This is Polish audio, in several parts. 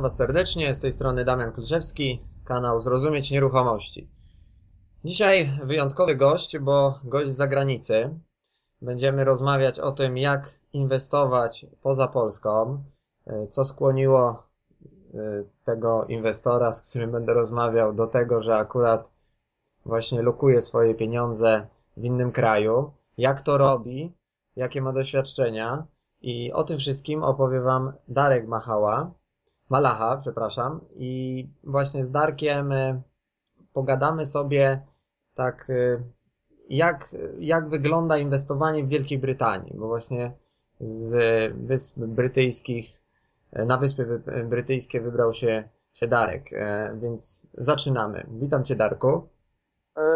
Witam Was serdecznie, z tej strony Damian Kluczewski, kanał Zrozumieć Nieruchomości. Dzisiaj wyjątkowy gość, bo gość z zagranicy. Będziemy rozmawiać o tym, jak inwestować poza Polską, co skłoniło e, tego inwestora, z którym będę rozmawiał, do tego, że akurat właśnie lokuje swoje pieniądze w innym kraju, jak to robi, jakie ma doświadczenia i o tym wszystkim opowie Wam Darek Machała, Malacha, przepraszam. I właśnie z Darkiem e, pogadamy sobie tak, e, jak, jak wygląda inwestowanie w Wielkiej Brytanii, bo właśnie z Wysp Brytyjskich, e, na Wyspy Brytyjskie wybrał się, się Darek, więc zaczynamy. Witam Cię Darku.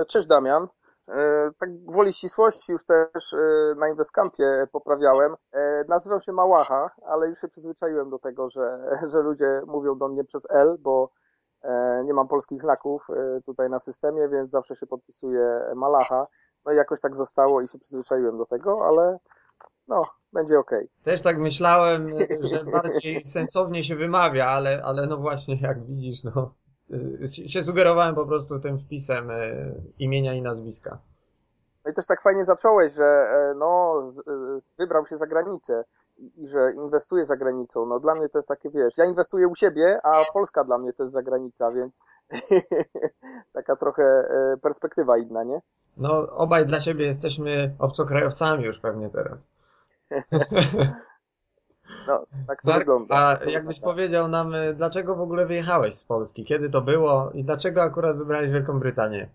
Cześć Damian. E, tak gwoli ścisłości już też e, na Investcampie poprawiałem. E, nazywam się Małacha, ale już się przyzwyczaiłem do tego, że, że ludzie mówią do mnie przez L, bo nie mam polskich znaków tutaj na systemie, więc zawsze się podpisuję Malacha. No i jakoś tak zostało i się przyzwyczaiłem do tego, ale no, będzie ok. Też tak myślałem, że bardziej sensownie się wymawia, ale, ale no właśnie, jak widzisz, no się sugerowałem po prostu tym wpisem y, imienia i nazwiska. No i też tak fajnie zacząłeś, że e, no, y, wybrał się za granicę i, i, że inwestuje za granicą. No dla mnie to jest takie, wiesz, ja inwestuję u siebie, a Polska dla mnie to jest zagranica, więc taka trochę e, perspektywa inna, nie? No obaj dla siebie jesteśmy obcokrajowcami już pewnie teraz. No, tak to wygląda. A jakbyś powiedział nam, y, dlaczego w ogóle wyjechałeś z Polski? Kiedy to było i dlaczego akurat wybrałeś Wielką Brytanię?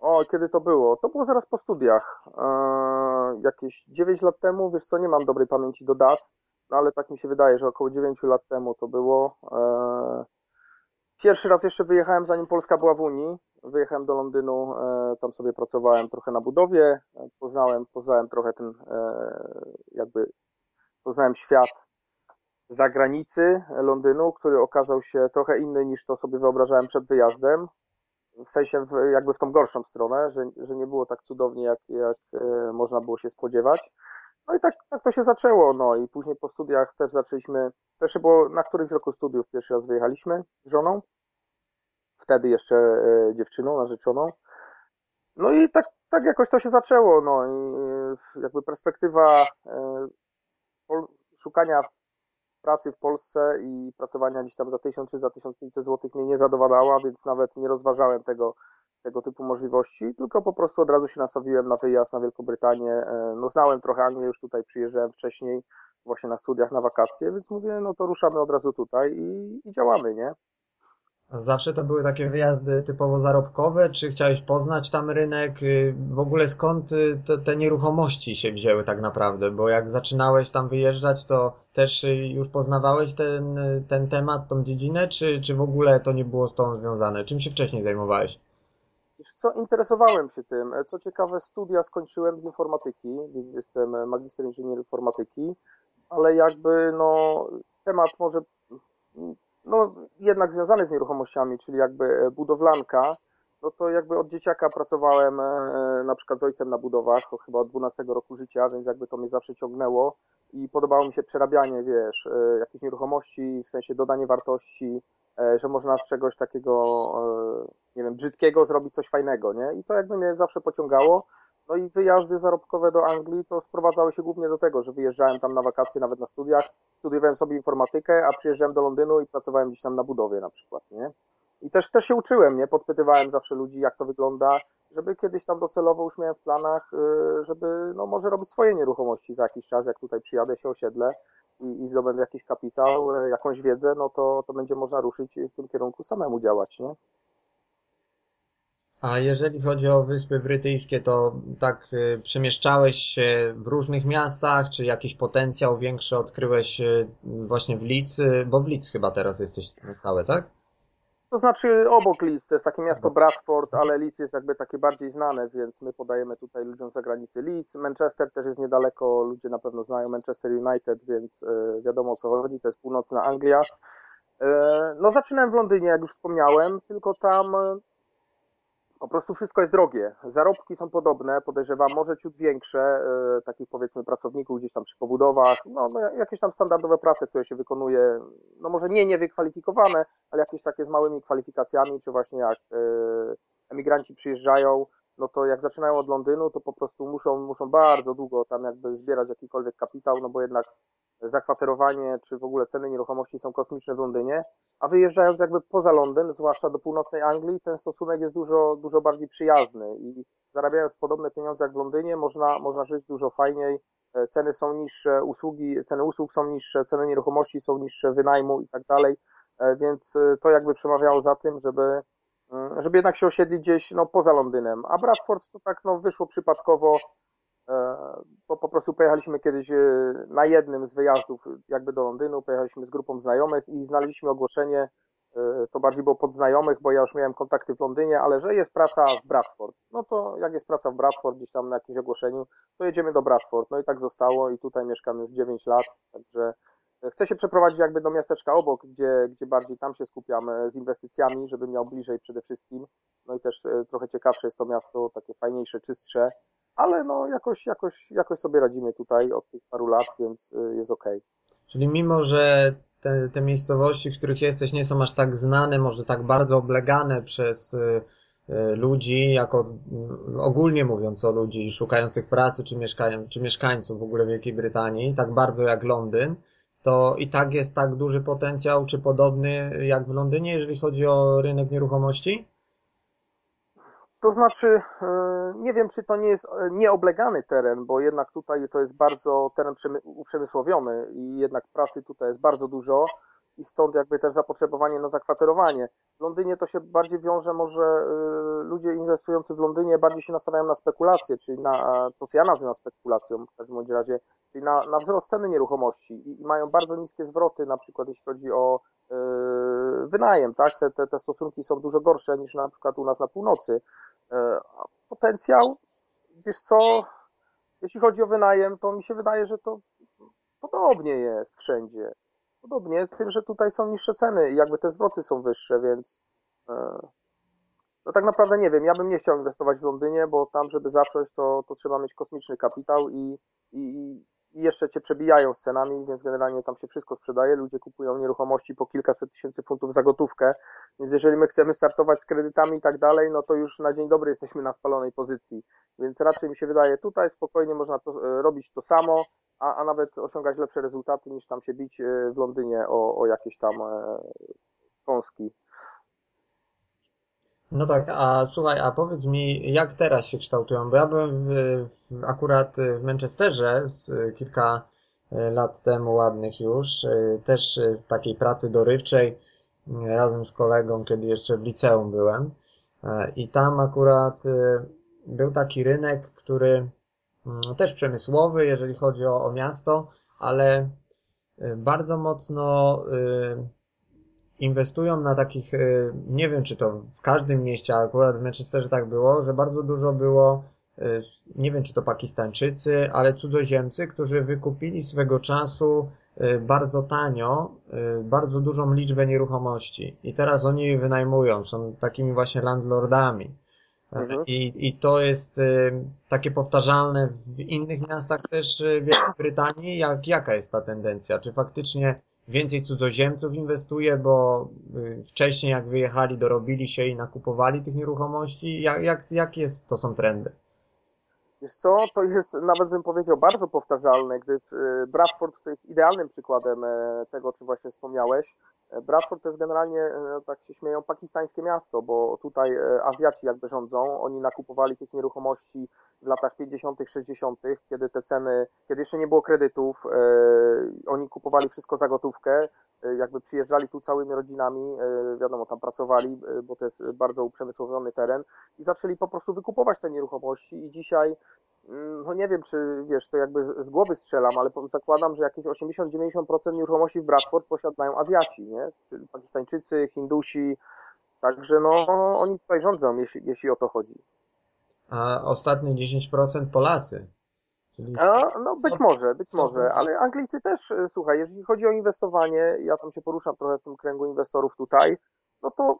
O, kiedy to było? To było zaraz po studiach. Eee, jakieś 9 lat temu, wiesz co, nie mam dobrej pamięci do dat, no ale tak mi się wydaje, że około 9 lat temu to było. Eee, pierwszy raz jeszcze wyjechałem, zanim Polska była w Unii. Wyjechałem do Londynu, e, tam sobie pracowałem trochę na budowie, poznałem, poznałem trochę ten e, jakby poznałem świat zagranicy Londynu, który okazał się trochę inny niż to sobie wyobrażałem przed wyjazdem. W sensie w, jakby w tą gorszą stronę, że, że nie było tak cudownie, jak, jak e, można było się spodziewać. No i tak, tak to się zaczęło, no i później po studiach też zaczęliśmy, też było na którymś roku studiów pierwszy raz wyjechaliśmy z żoną, wtedy jeszcze e, dziewczyną, narzeczoną. No i tak, tak jakoś to się zaczęło, no i e, jakby perspektywa e, szukania pracy w Polsce i pracowania gdzieś tam za 1000 czy za 1500 zł mnie nie zadowalała, więc nawet nie rozważałem tego, tego typu możliwości, tylko po prostu od razu się nastawiłem na wyjazd na Wielką Brytanię. E, no znałem trochę Anglię, już tutaj przyjeżdżałem wcześniej, właśnie na studiach, na wakacje, więc mówię, no to ruszamy od razu tutaj i, i działamy, nie? Zawsze to były takie wyjazdy typowo zarobkowe, czy chciałeś poznać tam rynek? Y, w ogóle skąd y, te, te nieruchomości się wzięły tak naprawdę? Bo jak zaczynałeś tam wyjeżdżać, to też y, już poznawałeś ten, ten temat, tą dziedzinę, czy, czy w ogóle to nie było z tą związane? Czym się wcześniej zajmowałeś? Co, interesowałem się tym. Co ciekawe, studia skończyłem z informatyki, więc jestem magister inżynier informatyki, ale jakby no temat może no, jednak związany z nieruchomościami, czyli jakby e, budowlanka, no to jakby od dzieciaka pracowałem e, na przykład z ojcem na budowach, chyba od 12 roku życia, więc jakby to mnie zawsze ciągnęło i podobało mi się przerabianie, wiesz, e, jakichś nieruchomości, w sensie dodanie wartości, że można z czegoś takiego, nie wiem, brzydkiego zrobić coś fajnego, nie? I to jakby mnie zawsze pociągało. No i wyjazdy zarobkowe do Anglii to sprowadzały się głównie do tego, że wyjeżdżałem tam na wakacje, nawet na studiach, studiowałem sobie informatykę, a przyjeżdżałem do Londynu i pracowałem gdzieś tam na budowie na przykład, nie? I też, też się uczyłem, nie? Podpytywałem zawsze ludzi, jak to wygląda, żeby kiedyś tam docelowo już miałem w planach, y, żeby, no może robić swoje nieruchomości za jakiś czas, jak tutaj przyjadę się osiedlę i, i zdobędę jakiś kapitał, y, jakąś wiedzę, no to, to będzie można ruszyć w tym kierunku samemu działać, nie? A jeżeli chodzi o Wyspy Brytyjskie, to tak y, przemieszczałeś się w różnych miastach, czy jakiś potencjał większy odkryłeś y, właśnie w Leeds, y, bo w Leeds chyba teraz jesteś stałe, tak? To znaczy obok Leeds, to jest takie miasto Bradford, ale Leeds jest jakby takie bardziej znane, więc my podajemy tutaj ludziom z zagranicy Leeds. Manchester też jest niedaleko, ludzie na pewno znają Manchester United, więc wiadomo o co chodzi, to jest północna Anglia. No zaczynałem w Londynie, jak już wspomniałem, tylko tam po prostu wszystko jest drogie. Zarobki są podobne, podejrzewam, może ciut większe, e, takich powiedzmy pracowników gdzieś tam przy pobudowach, no, no jakieś tam standardowe prace, które się wykonuje, no może nie niewykwalifikowane, ale jakieś takie z małymi kwalifikacjami, czy właśnie jak e, emigranci przyjeżdżają, no to jak zaczynają od Londynu, to po prostu muszą, muszą bardzo długo tam jakby zbierać jakikolwiek kapitał, no bo jednak zakwaterowanie czy w ogóle ceny nieruchomości są kosmiczne w Londynie, a wyjeżdżając jakby poza Londyn, zwłaszcza do północnej Anglii, ten stosunek jest dużo, dużo bardziej przyjazny i zarabiając podobne pieniądze jak w Londynie, można, można żyć dużo fajniej, e, ceny są niższe, usługi, ceny usług są niższe, ceny nieruchomości są niższe, wynajmu i tak dalej, e, więc e, to jakby przemawiało za tym, żeby mm, żeby jednak się osiedlić gdzieś no, poza Londynem. A Bradford to tak no, wyszło przypadkowo, bo po prostu pojechaliśmy kiedyś e, na jednym z wyjazdów jakby do Londynu, pojechaliśmy z grupą znajomych i znaleźliśmy ogłoszenie, e, to bardziej było pod znajomych, bo ja już miałem kontakty w Londynie, ale że jest praca w Bradford. No to jak jest praca w Bradford gdzieś tam na jakimś ogłoszeniu, to jedziemy do Bradford. No i tak zostało i tutaj mieszkam już 9 lat, także chcę się przeprowadzić jakby do miasteczka obok, gdzie, gdzie bardziej tam się skupiamy z inwestycjami, żeby miał bliżej przede wszystkim. No i też e, trochę ciekawsze jest to miasto, takie fajniejsze, czystsze ale no jakoś, jakoś, jakoś sobie radzimy tutaj od tych paru lat, więc y, jest ok. Czyli mimo, że te, te miejscowości, w których jesteś, nie są aż tak znane, może tak bardzo oblegane przez y, y, ludzi, jako ogólnie mówiąc o ludzi szukających pracy, czy, mieszkają, czy mieszkańców w ogóle Wielkiej Brytanii, tak bardzo jak Londyn, to i tak jest tak duży potencjał, czy podobny jak w Londynie, jeżeli chodzi o rynek nieruchomości? To znaczy, e, nie wiem, czy to nie jest e, nieoblegany teren, bo jednak tutaj to jest bardzo teren uprzemysłowiony i jednak pracy tutaj jest bardzo dużo i stąd jakby też zapotrzebowanie na zakwaterowanie. W Londynie to się bardziej wiąże, może e, ludzie inwestujący w Londynie bardziej się nastawiają na spekulacje, czyli na to, co ja nazywam spekulacją w każdym razie, czyli na, na wzrost ceny nieruchomości i, i mają bardzo niskie zwroty, na przykład jeśli chodzi o wynajem, tak? Te, te, te stosunki są dużo gorsze niż na przykład u nas na północy. E, potencjał, wiesz co, jeśli chodzi o wynajem, to mi się wydaje, że to podobnie jest wszędzie. Podobnie, tym, że tutaj są niższe ceny i jakby te zwroty są wyższe, więc e, no tak naprawdę nie wiem, ja bym nie chciał inwestować w Londynie, bo tam, żeby zacząć, to, to trzeba mieć kosmiczny kapitał i, i, i jeszcze cię przebijają cenami, więc generalnie tam się wszystko sprzedaje. Ludzie kupują nieruchomości po kilkaset tysięcy funtów za gotówkę, więc jeżeli my chcemy startować z kredytami i tak dalej, no to już na dzień dobry jesteśmy na spalonej pozycji. Więc raczej mi się wydaje, tutaj spokojnie można to, e, robić to samo, a, a nawet osiągać lepsze rezultaty niż tam się bić e, w Londynie o, o jakieś tam e, kąski. No tak, a słuchaj, a powiedz mi, jak teraz się kształtują? Bo ja byłem w, akurat w Manchesterze z kilka e, lat temu, ładnych już, e, też w takiej pracy dorywczej, razem z kolegą, kiedy jeszcze w liceum byłem. E, I tam akurat był taki rynek, który mm, też przemysłowy, jeżeli chodzi o, o miasto, ale bardzo mocno inwestują na takich, e, nie wiem czy to w każdym mieście, ale akurat w Manchesterze tak było, że bardzo dużo było, e, nie wiem czy to Pakistańczycy, ale cudzoziemcy, którzy wykupili swego czasu e, bardzo tanio, bardzo dużą liczbę nieruchomości i teraz oni wynajmują, są takimi właśnie landlordami. Mhm. I, I to jest takie powtarzalne w innych miastach też w Wielkiej Brytanii. Jak, jaka jest ta tendencja? Czy faktycznie więcej cudzoziemców inwestuje, bo y, wcześniej jak wyjechali, dorobili się i nakupowali tych nieruchomości. Jak, jak, jak jest, to są trendy? Wiesz co, to jest nawet bym powiedział bardzo powtarzalne, gdyż y, Bradford to jest idealnym przykładem e, tego, o czym właśnie wspomniałeś. E, Bradford to jest generalnie, e, tak się śmieją, pakistańskie miasto, bo tutaj Azjaci jakby rządzą. Oni nakupowali tych nieruchomości w latach 50., 60., kiedy te ceny, kiedy jeszcze nie było kredytów, oni kupowali wszystko za gotówkę, jakby przyjeżdżali tu całymi rodzinami, wiadomo, tam pracowali, bo to jest bardzo uprzemysłowiony teren i zaczęli po prostu wykupować te nieruchomości i dzisiaj no nie wiem, czy wiesz, to jakby z, głowy strzelam, ale zakładam, że jakieś 80-90% nieruchomości w Bradford posiadają Azjaci, nie? Czyli Pakistańczycy, Hindusi, także no oni tutaj rządzą, jeśli, jeśli o to chodzi. A ostatnie 10% Polacy. Czyli... A, no być może, być może, ale Anglicy też, e, słuchaj, jeżeli chodzi o inwestowanie, ja tam się poruszam trochę w tym kręgu inwestorów tutaj, no to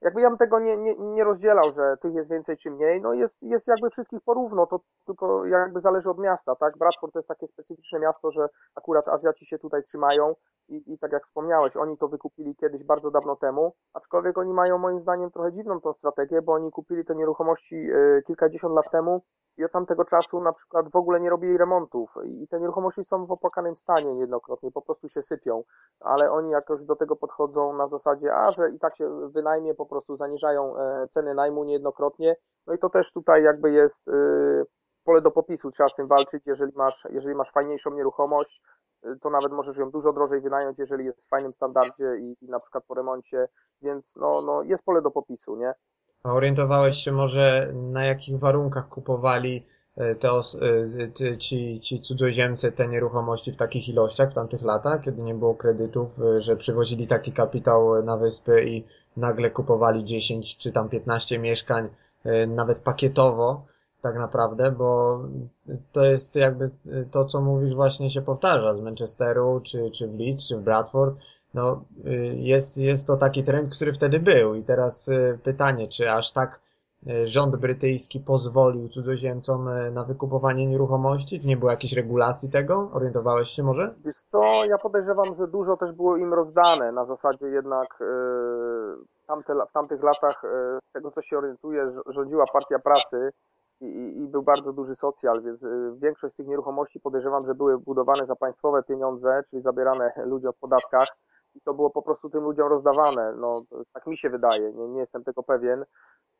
jakby ja bym tego nie, nie, nie rozdzielał, że tych jest więcej czy mniej, no jest, jest jakby wszystkich porówno, to tylko jakby zależy od miasta, tak? Bradford to jest takie specyficzne miasto, że akurat Azjaci się tutaj trzymają i, i tak jak wspomniałeś, oni to wykupili kiedyś bardzo dawno temu, aczkolwiek oni mają moim zdaniem trochę dziwną tą strategię, bo oni kupili te nieruchomości y, kilkadziesiąt lat temu i od tamtego czasu na przykład w ogóle nie robili remontów. I te nieruchomości są w opłakanym stanie niejednokrotnie, po prostu się sypią, ale oni jakoś do tego podchodzą na zasadzie, a że i tak się wynajmie, po prostu zaniżają e, ceny najmu niejednokrotnie, no i to też tutaj jakby jest y, pole do popisu, trzeba z tym walczyć, jeżeli masz, jeżeli masz fajniejszą nieruchomość, to nawet możesz ją dużo drożej wynająć, jeżeli jest w fajnym standardzie i, i na przykład po remoncie, więc no, no jest pole do popisu, nie? A orientowałeś się może na jakich warunkach kupowali e, te os- e, ci, ci cudzoziemcy te nieruchomości w takich ilościach w tamtych latach, kiedy nie było kredytów, że przywozili taki kapitał na wyspy i nagle kupowali 10 czy tam 15 mieszkań nawet pakietowo tak naprawdę, bo to jest jakby to, co mówisz właśnie się powtarza z Manchesteru, czy, czy w Leeds, czy w Bradford, no, y, jest, jest to taki trend, który wtedy był. I teraz y, pytanie, czy aż tak y, rząd brytyjski pozwolił cudzoziemcom na wykupowanie nieruchomości? Czy nie było jakiejś regulacji tego? Orientowałeś się może? Wiesz co, ja podejrzewam, że dużo też było im rozdane. Na zasadzie jednak tamte, w tamtych latach, z tego co się orientuje, rządziła Partia Pracy i, i był bardzo duży socjal, więc większość z tych nieruchomości podejrzewam, że były budowane za państwowe pieniądze, czyli zabierane ludziom w podatkach i to było po prostu tym ludziom rozdawane. No, tak mi się wydaje, nie, nie jestem tego pewien.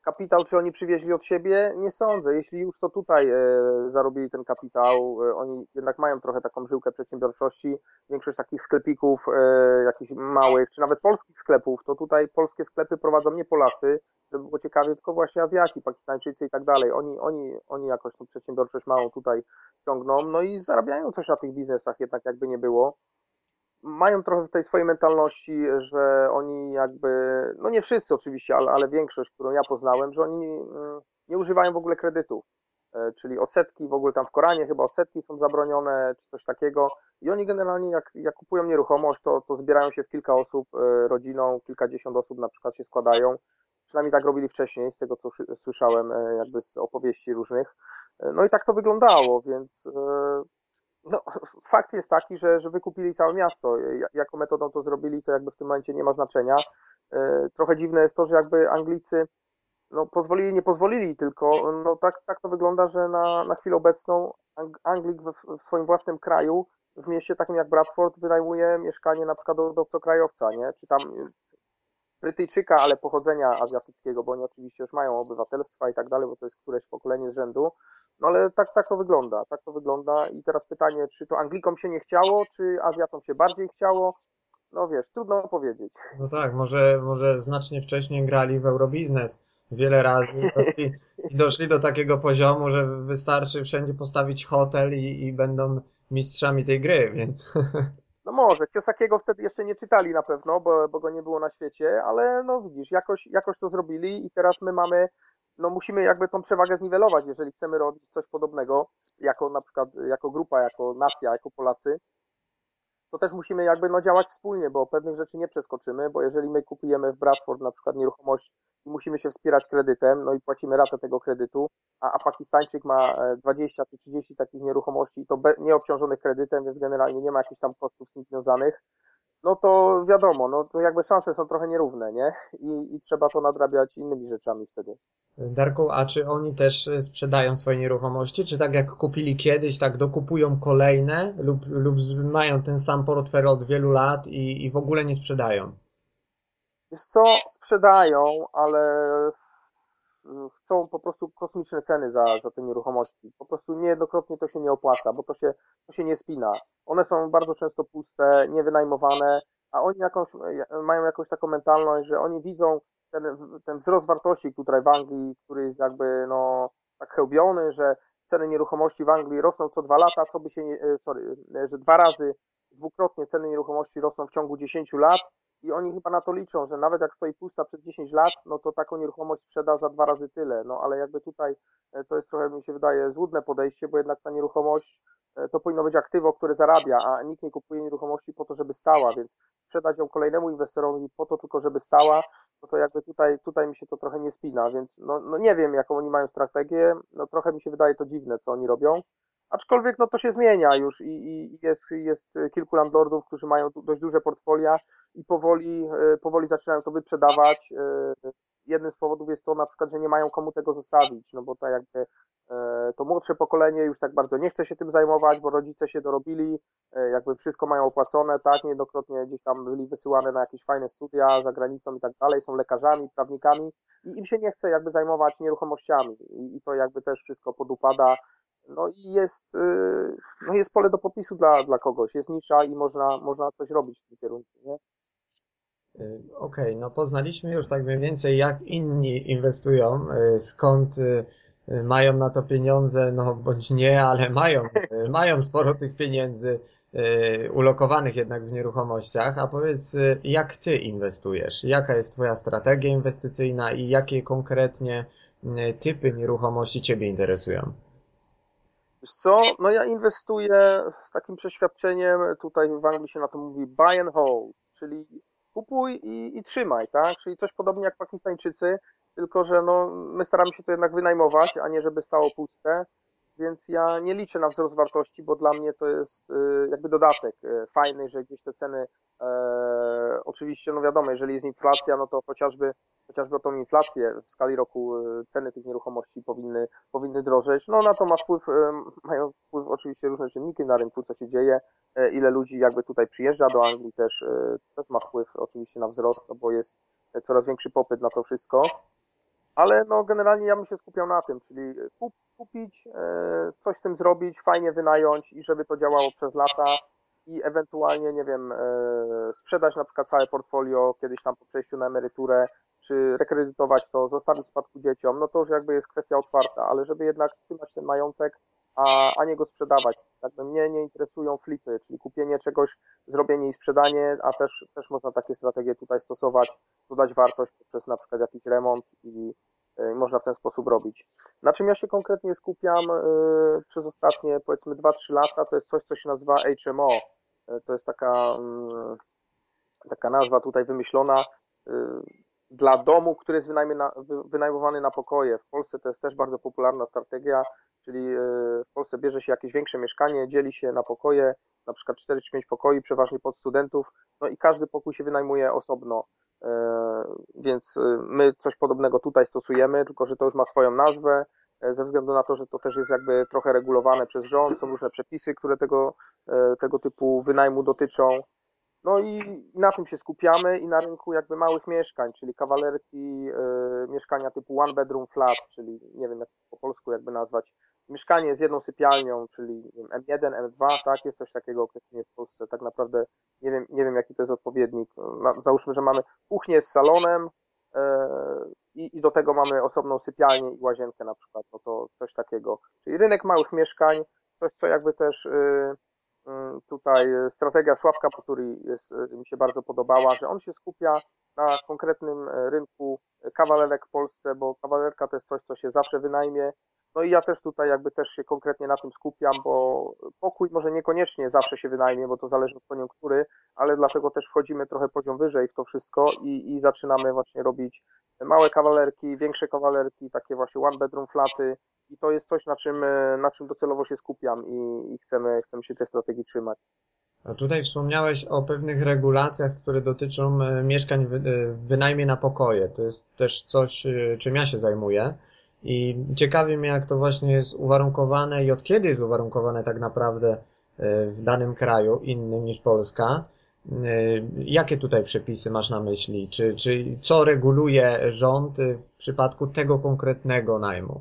Kapitał, czy oni przywieźli od siebie? Nie sądzę. Jeśli już to tutaj e, zarobili ten kapitał, e, oni jednak mają trochę taką żyłkę przedsiębiorczości. Większość takich sklepików, e, jakichś małych, czy nawet polskich sklepów, to tutaj polskie sklepy prowadzą nie Polacy, żeby było ciekawie, tylko właśnie Azjaci, Pakistańczycy i tak dalej. Oni, oni, oni jakoś tą przedsiębiorczość małą tutaj ciągną, no i zarabiają coś na tych biznesach, jednak jakby nie było mają trochę w tej swojej mentalności, że oni jakby, no nie wszyscy oczywiście, ale, ale większość, którą ja poznałem, że oni mm, nie używają w ogóle kredytów. E, czyli odsetki, w ogóle tam w Koranie chyba odsetki są zabronione, czy coś takiego. I oni generalnie, jak, jak kupują nieruchomość, to, to zbierają się w kilka osób, e, rodziną, kilkadziesiąt osób na przykład się składają. Przynajmniej tak robili wcześniej, z tego co słyszałem, e, jakby z opowieści różnych. No i tak to wyglądało, więc no, fakt jest taki, że, że wykupili całe miasto. Jaką metodą to zrobili, to jakby w tym momencie nie ma znaczenia. E, trochę dziwne jest to, że jakby Anglicy no, pozwolili, nie pozwolili, tylko no, tak, tak to wygląda, że na, na chwilę obecną Anglik w, w swoim własnym kraju, w mieście takim jak Bradford, wynajmuje mieszkanie na przykład do obcokrajowca, nie? Czy tam Brytyjczyka, ale pochodzenia azjatyckiego, bo oni oczywiście już mają obywatelstwa i tak dalej, bo to jest któreś pokolenie z rzędu. No ale tak, tak to wygląda, tak to wygląda. I teraz pytanie, czy to Anglikom się nie chciało, czy Azjatom się bardziej chciało? No wiesz, trudno powiedzieć. No tak, może, może znacznie wcześniej grali w Eurobiznes wiele razy doszli, i doszli do takiego poziomu, że wystarczy wszędzie postawić hotel i, i będą mistrzami tej gry, więc... No może, Kiosakiego wtedy jeszcze nie czytali na pewno, bo, bo go nie było na świecie, ale no widzisz, jakoś, jakoś to zrobili i teraz my mamy, no musimy jakby tą przewagę zniwelować, jeżeli chcemy robić coś podobnego, jako na przykład, jako grupa, jako nacja, jako Polacy, to też musimy jakby no, działać wspólnie, bo pewnych rzeczy nie przeskoczymy, bo jeżeli my kupujemy w Bradford na przykład nieruchomość i musimy się wspierać kredytem, no i płacimy ratę tego kredytu, a, a Pakistańczyk ma 20 e, czy 30 takich nieruchomości i to be, nieobciążonych kredytem, więc generalnie nie ma jakichś tam kosztów z tym związanych, no to wiadomo, no to jakby szanse są trochę nierówne, nie? I, I trzeba to nadrabiać innymi rzeczami wtedy. Darku, a czy oni też sprzedają swoje nieruchomości? Czy tak jak kupili kiedyś, tak dokupują kolejne lub, lub mają ten sam portfel od wielu lat i, i w ogóle nie sprzedają? Wiesz co, sprzedają, ale chcą po prostu kosmiczne ceny za, za te nieruchomości. Po prostu niejednokrotnie to się nie opłaca, bo to się, to się nie spina. One są bardzo często puste, niewynajmowane, a oni jakąś, mają jakąś taką mentalność, że oni widzą ten, ten wzrost wartości tutaj w Anglii, który jest jakby no, tak chełbiony, że ceny nieruchomości w Anglii rosną co dwa lata, co by się, nie, sorry, że dwa razy, dwukrotnie ceny nieruchomości rosną w ciągu 10 lat i oni chyba na to liczą, że nawet jak stoi pusta przez 10 lat, no to taką nieruchomość sprzeda za dwa razy tyle. No ale jakby tutaj e, to jest trochę, mi się wydaje, złudne podejście, bo jednak ta nieruchomość e, to powinno być aktywo, które zarabia, a nikt nie kupuje nieruchomości po to, żeby stała, więc sprzedać ją kolejnemu inwestorowi po to tylko, żeby stała, no to jakby tutaj, tutaj mi się to trochę nie spina, więc no, no nie wiem, jaką oni mają strategię, no trochę mi się wydaje to dziwne, co oni robią. Aczkolwiek no to się zmienia już i, i jest, jest kilku landlordów, którzy mają dość duże portfolia i powoli, e, powoli zaczynają to wyprzedawać. E, jednym z powodów jest to na przykład, że nie mają komu tego zostawić, no bo to jakby e, to młodsze pokolenie już tak bardzo nie chce się tym zajmować, bo rodzice się dorobili, jakby wszystko mają opłacone, tak, niejednokrotnie gdzieś tam byli wysyłane na jakieś fajne studia za granicą i tak dalej, są lekarzami, prawnikami i im się nie chce jakby zajmować nieruchomościami i to jakby też wszystko podupada, no i jest, y, no jest pole do popisu dla, dla kogoś, jest nisza i można, można coś robić w tym kierunku, nie? Y, okej, okay, no poznaliśmy już tak mniej więcej jak inni inwestują, y, skąd mają na to pieniądze, no bądź nie, ale mają, mają sporo tych pieniędzy ulokowanych jednak w nieruchomościach, a powiedz jak ty inwestujesz? Jaka jest twoja strategia inwestycyjna i jakie konkretnie typy nieruchomości ciebie interesują? Wiesz co, no ja inwestuję z takim przeświadczeniem, tutaj w Anglii się na to mówi buy and hold, czyli kupuj i, i trzymaj, tak? Czyli coś podobnie jak Pakistańczycy, tylko że no, my staramy się to jednak wynajmować, a nie żeby stało puste, więc ja nie liczę na wzrost wartości, bo dla mnie to jest y, jakby dodatek y, fajny, że gdzieś te ceny, e, oczywiście, no wiadomo, jeżeli jest inflacja, no to chociażby chociażby o tą inflację w skali roku e, ceny tych nieruchomości powinny, powinny drożeć. No na to ma wpływ, e, mają wpływ oczywiście różne czynniki na rynku, co się dzieje, e, ile ludzi jakby tutaj przyjeżdża do Anglii też, też ma wpływ oczywiście na wzrost, no bo jest coraz większy popyt na to wszystko. Ale no generalnie ja bym się skupiał na tym, czyli kup, kupić, coś z tym zrobić, fajnie wynająć i żeby to działało przez lata i ewentualnie, nie wiem, sprzedać na przykład całe portfolio kiedyś tam po przejściu na emeryturę, czy rekredytować to, zostawić spadku dzieciom, no to już jakby jest kwestia otwarta, ale żeby jednak trzymać ten majątek, a, a nie go sprzedawać. Mnie nie interesują flipy, czyli kupienie czegoś, zrobienie i sprzedanie, a też, też można takie strategie tutaj stosować, dodać wartość poprzez na przykład jakiś remont i y, można w ten sposób robić. Na czym ja się konkretnie skupiam y, przez ostatnie powiedzmy 2-3 lata, to jest coś, co się nazywa HMO. Y, to jest taka, y, taka nazwa tutaj wymyślona dla domu, który jest na, wynajmowany na pokoje. W Polsce to jest też bardzo popularna strategia, czyli e, w Polsce bierze się jakieś większe mieszkanie, dzieli się na pokoje, na przykład 4 czy 5 pokoi, przeważnie pod studentów, no i każdy pokój się wynajmuje osobno. E, więc e, my coś podobnego tutaj stosujemy, tylko że to już ma swoją nazwę, ze względu na to, że to też jest jakby trochę regulowane przez rząd, są różne przepisy, które tego, tego typu wynajmu dotyczą. No i, na tym się skupiamy i na rynku jakby małych mieszkań, czyli kawalerki, y, mieszkania typu one bedroom flat, czyli nie wiem jak po polsku jakby nazwać, mieszkanie z jedną sypialnią, czyli M1, M2, tak, jest coś takiego określenie w Polsce, tak naprawdę nie wiem, nie wiem jaki to jest odpowiednik. Załóżmy, że mamy kuchnię z salonem y, i, do tego mamy osobną sypialnię i łazienkę na przykład, no to coś takiego. Czyli rynek małych mieszkań, coś co jakby też y, tutaj strategia Sławka Poturi jest, y, mi się bardzo podobała, że on się skupia na konkretnym e, rynku kawalerek w Polsce, bo kawalerka to jest coś, co się zawsze wynajmie. No i ja też tutaj jakby też się konkretnie na tym skupiam, bo pokój może niekoniecznie zawsze się wynajmie, bo to zależy od koniunktury, ale dlatego też wchodzimy trochę poziom wyżej w to wszystko i, i zaczynamy właśnie robić małe kawalerki, większe kawalerki, takie właśnie one bedroom flaty, i to jest coś, na czym, e, na czym docelowo się skupiam i, i chcemy, chcemy się tej strategii trzymać. A tutaj wspomniałeś o pewnych regulacjach, które dotyczą e, mieszkań w e, wynajmie na pokoje. To jest też coś, czym ja się zajmuję. I ciekawi mnie, jak to właśnie jest uwarunkowane i od kiedy jest uwarunkowane tak naprawdę w danym kraju innym niż Polska. Jakie tutaj przepisy masz na myśli? Czy, czy co reguluje rząd w przypadku tego konkretnego najmu?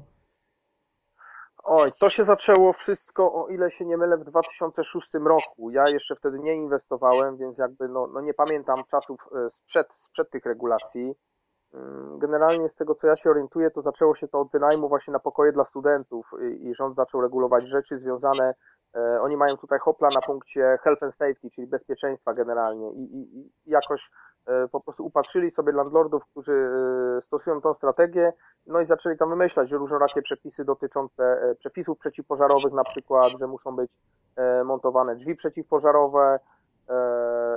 Oj, to się zaczęło wszystko, o ile się nie mylę, w 2006 roku. Ja jeszcze wtedy nie inwestowałem, więc jakby no, no nie pamiętam czasów e, sprzed, sprzed tych regulacji. Mm, generalnie z tego, co ja się orientuję, to zaczęło się to od wynajmu właśnie na pokoje dla studentów i rząd zaczął regulować rzeczy związane oni mają tutaj hopla na punkcie health and safety, czyli bezpieczeństwa generalnie i, i, i jakoś e, po prostu upatrzyli sobie landlordów, którzy e, stosują tą strategię, no i zaczęli tam wymyślać, różnorakie przepisy dotyczące przepisów przeciwpożarowych na przykład, że muszą być montowane drzwi przeciwpożarowe,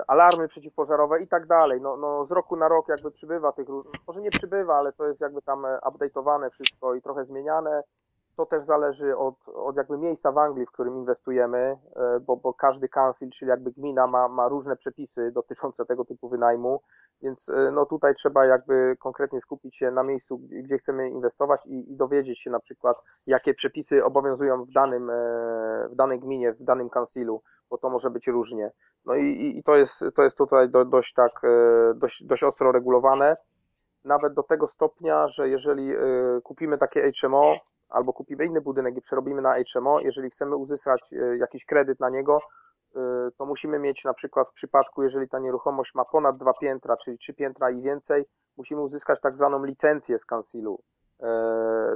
alarmy przeciwpożarowe i tak dalej. No, no z roku na rok jakby przybywa tych, może nie przybywa, ale to jest jakby tam update'owane wszystko i trochę zmieniane to też zależy od, od jakby miejsca w Anglii, w którym inwestujemy, e, bo, bo każdy council, czyli jakby gmina ma, ma różne przepisy dotyczące tego typu wynajmu, więc e, no tutaj trzeba jakby konkretnie skupić się na miejscu, gdzie chcemy inwestować i, i dowiedzieć się na przykład, jakie przepisy obowiązują w danym, e, w danej gminie, w danym councilu, bo to może być różnie. No i, i to, jest, to jest tutaj do, dość tak, dość, dość ostro regulowane nawet do tego stopnia, że jeżeli y, kupimy takie HMO albo kupimy inny budynek i przerobimy na HMO, jeżeli chcemy uzyskać y, jakiś kredyt na niego, y, to musimy mieć na przykład w przypadku, jeżeli ta nieruchomość ma ponad dwa piętra, czyli trzy piętra i więcej, musimy uzyskać tak zwaną licencję z kansilu.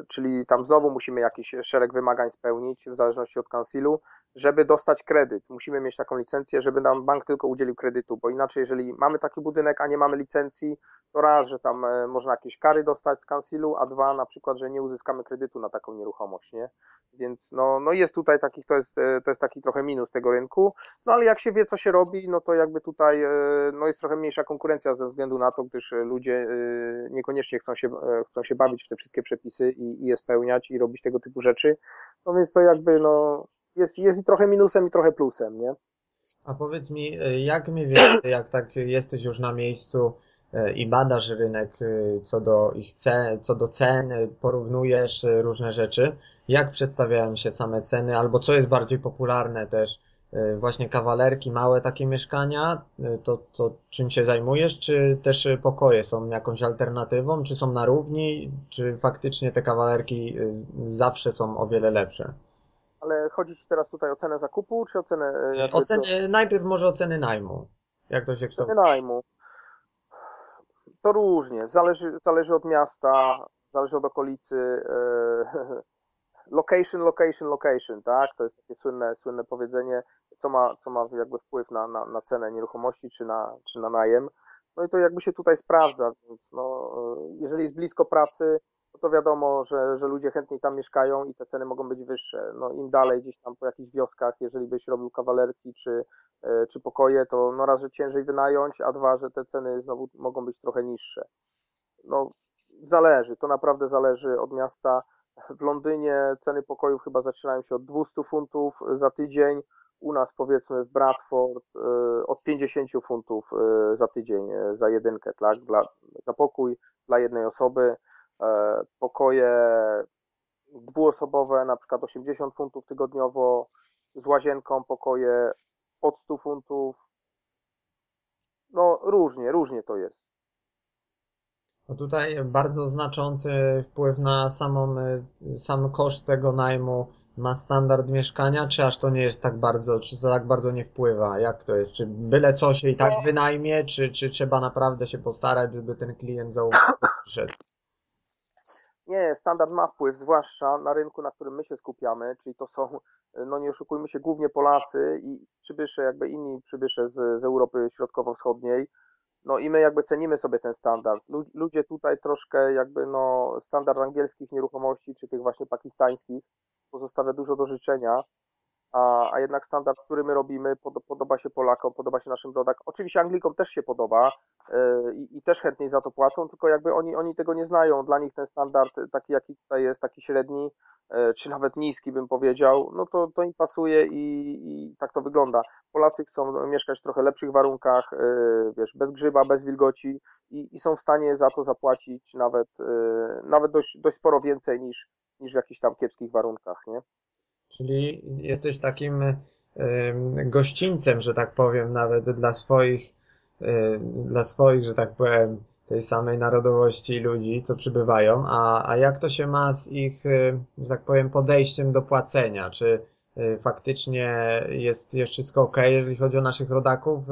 Czyli tam znowu musimy jakiś szereg wymagań spełnić w zależności od kansilu, żeby dostać kredyt. Musimy mieć taką licencję, żeby nam bank tylko udzielił kredytu, bo inaczej, jeżeli mamy taki budynek, a nie mamy licencji, to raz, że tam e, można jakieś kary dostać z kansilu, a dwa, na przykład, że nie uzyskamy kredytu na taką nieruchomość, nie? Więc no, no jest tutaj takich, to jest, e, to jest taki trochę minus tego rynku, no ale jak się wie, co się robi, no to jakby tutaj e, no jest trochę mniejsza konkurencja ze względu na to, gdyż ludzie niekoniecznie chcą się, chcą się bawić w te wszystkie przepisy i, i je spełniać i robić tego typu rzeczy, no więc to jakby no jest, jest i trochę minusem i trochę plusem, nie? A powiedz mi, jak mniej więcej, jak tak jesteś już na miejscu, E, i badasz rynek e, co do ich cen, co do cen, porównujesz e, różne rzeczy, jak przedstawiają się same ceny, albo co jest bardziej popularne też, właśnie kawalerki, małe takie mieszkania, to, to czym się zajmujesz, czy też pokoje są jakąś alternatywą, czy są na równi, czy faktycznie te kawalerki zawsze są o wiele lepsze? Ale chodzi Ci teraz tutaj o cenę zakupu, czy o cenę... Oceny, najpierw może o ceny najmu. Jak to się kształtuje? Ceny najmu. To różnie, zależy, zależy od miasta, zależy od okolicy. E, location, location, location, tak? To jest takie słynne, słynne powiedzenie, co ma, co ma jakby wpływ na, na, na cenę nieruchomości czy na, czy na najem. No i to jakby się tutaj sprawdza, więc no, e, jeżeli jest blisko pracy, no to wiadomo, że, że ludzie chętniej tam mieszkają i te ceny mogą być wyższe. No im dalej gdzieś tam po jakichś wioskach, jeżeli byś robił kawalerki czy, e, czy pokoje, to no raz, że ciężej wynająć, a dwa, że te ceny znowu mogą być trochę niższe. No zależy, to naprawdę zależy od miasta. W Londynie ceny pokojów chyba zaczynają się od 200 funtów za tydzień, u nas powiedzmy w Bradford e, od 50 funtów e, za tydzień za jedynkę, tak? Dla, za pokój dla jednej osoby. E, pokoje dwuosobowe, na przykład 80 funtów tygodniowo, z łazienką pokoje od 100 funtów. No różnie, różnie to jest. No tutaj bardzo znaczący wpływ na samą, e, sam koszt tego najmu ma standard mieszkania, czy aż to nie jest tak bardzo, czy to tak bardzo nie wpływa? Jak to jest? Czy byle co się i tak wynajmie, czy, czy trzeba naprawdę się postarać, żeby ten klient zaufał? Nie, standard ma wpływ, zwłaszcza na rynku, na którym my się skupiamy, czyli to są, no nie oszukujmy się, głównie Polacy i przybysze, jakby inni przybysze z, z Europy Środkowo-Wschodniej. No i my jakby cenimy sobie ten standard. Ludzie tutaj troszkę jakby no standard angielskich nieruchomości, czy tych właśnie pakistańskich pozostawia dużo do życzenia a, a jednak standard, który my robimy, pod, podoba się Polakom, podoba się naszym rodakom. Oczywiście Anglikom też się podoba yy, i też chętniej za to płacą, tylko jakby oni, oni tego nie znają. Dla nich ten standard, taki jaki tutaj jest, taki średni, yy, czy nawet niski bym powiedział, no to, to im pasuje i, i tak to wygląda. Polacy chcą mieszkać w trochę lepszych warunkach, yy, wiesz, bez grzyba, bez wilgoci i, i są w stanie za to zapłacić nawet, nawet dość, dość sporo więcej niż, niż w jakichś tam kiepskich warunkach, nie? Czyli jesteś takim gościńcem, że tak powiem, nawet dla swoich, dla swoich, że tak powiem, tej samej narodowości ludzi, co przybywają, a, a jak to się ma z ich, że tak powiem, podejściem do płacenia? Czy faktycznie jest, jest wszystko ok, jeżeli chodzi o naszych rodaków,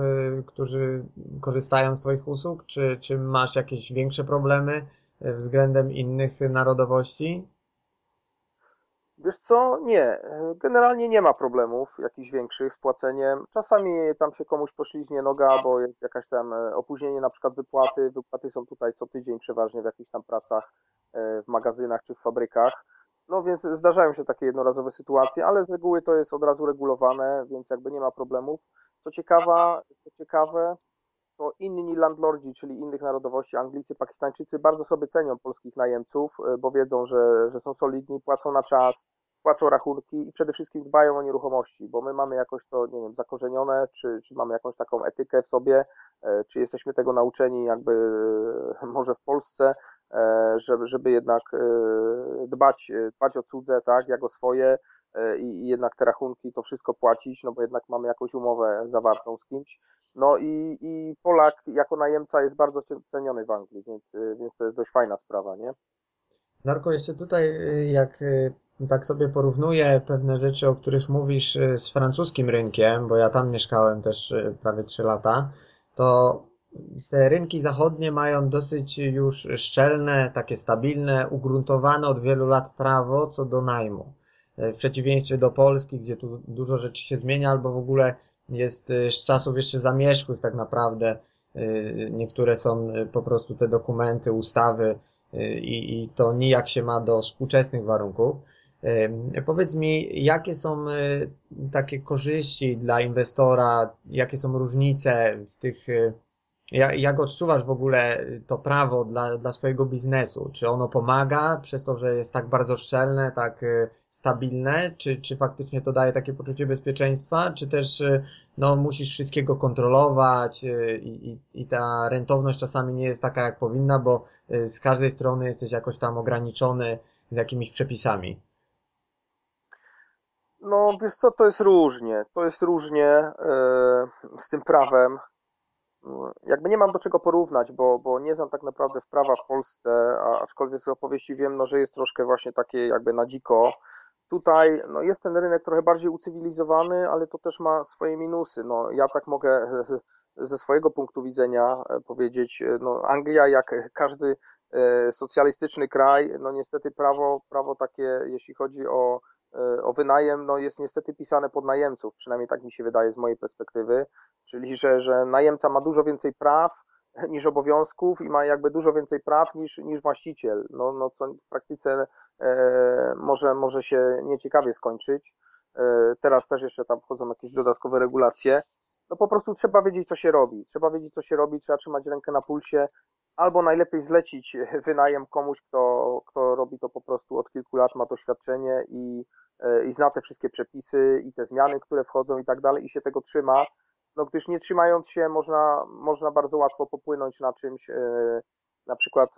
którzy korzystają z Twoich usług? Czy, czy masz jakieś większe problemy względem innych narodowości? Wiesz co? Nie. Generalnie nie ma problemów jakichś większych z płaceniem. Czasami tam się komuś poślizgnie noga, bo jest jakaś tam e, opóźnienie na przykład wypłaty. Wypłaty są tutaj co tydzień przeważnie w jakichś tam pracach e, w magazynach czy w fabrykach. No więc zdarzają się takie jednorazowe sytuacje, ale z reguły to jest od razu regulowane, więc jakby nie ma problemów. Co ciekawa, co ciekawe, to inni landlordzi, czyli innych narodowości, Anglicy, Pakistańczycy, bardzo sobie cenią polskich najemców, e, bo wiedzą, że, że są solidni, płacą na czas, płacą rachunki i przede wszystkim dbają o nieruchomości, bo my mamy jakoś to, nie wiem, zakorzenione, czy, czy mamy jakąś taką etykę w sobie, e, czy jesteśmy tego nauczeni jakby e, może w Polsce, żeby, żeby jednak dbać, dbać o cudze, tak, jak o swoje, i, i jednak te rachunki, to wszystko płacić, no bo jednak mamy jakąś umowę zawartą z kimś. No i, i Polak jako najemca jest bardzo ceniony w Anglii, więc, e, więc to jest dość fajna sprawa, nie? Darko, jeszcze tutaj, e, jak tak sobie porównuję pewne rzeczy, o których mówisz z francuskim rynkiem, bo ja tam mieszkałem też prawie 3 lata, to te rynki zachodnie mają dosyć już szczelne, takie stabilne, ugruntowane od wielu lat prawo co do najmu. E, w przeciwieństwie do Polski, gdzie tu dużo rzeczy się zmienia, albo w ogóle jest e, z czasów jeszcze zamierzchłych tak naprawdę. E, niektóre są po prostu te dokumenty, ustawy i, i to nijak się ma do współczesnych warunków. Powiedz mi, jakie są takie korzyści dla inwestora, jakie są różnice w tych jak, jak odczuwasz w ogóle to prawo dla, dla swojego biznesu? Czy ono pomaga przez to, że jest tak bardzo szczelne, tak y, stabilne? Czy, czy faktycznie to daje takie poczucie bezpieczeństwa? Czy też y, no, musisz wszystkiego kontrolować y, i, i, i ta rentowność czasami nie jest taka, jak powinna, bo z każdej strony jesteś jakoś tam ograniczony z jakimiś przepisami? No, wiesz co, to jest różnie. To jest różnie yy, z tym prawem jakby nie mam do czego porównać, bo, bo nie znam tak naprawdę wprawa w Polsce, a, aczkolwiek z opowieści wiem, no, że jest troszkę właśnie takie jakby na dziko. Tutaj no, jest ten rynek trochę bardziej ucywilizowany, ale to też ma swoje minusy. No, ja tak mogę ze swojego punktu widzenia e, powiedzieć, e, no, Anglia jak każdy e, socjalistyczny kraj, no niestety prawo, prawo takie, jeśli chodzi o o wynajem no jest niestety pisane pod najemców, przynajmniej tak mi się wydaje z mojej perspektywy, czyli że, że najemca ma dużo więcej praw niż obowiązków i ma jakby dużo więcej praw niż, niż właściciel, no, no co w praktyce e, może, może się nieciekawie skończyć. E, teraz też jeszcze tam wchodzą jakieś dodatkowe regulacje. No po prostu trzeba wiedzieć, co się robi. Trzeba wiedzieć, co się robi, trzeba trzymać rękę na pulsie, albo najlepiej zlecić wynajem komuś, kto, kto robi to po prostu od kilku lat, ma doświadczenie i, e, i zna te wszystkie przepisy i te zmiany, które wchodzą i tak dalej i się tego trzyma, no gdyż nie trzymając się można, można bardzo łatwo popłynąć na czymś, e, na przykład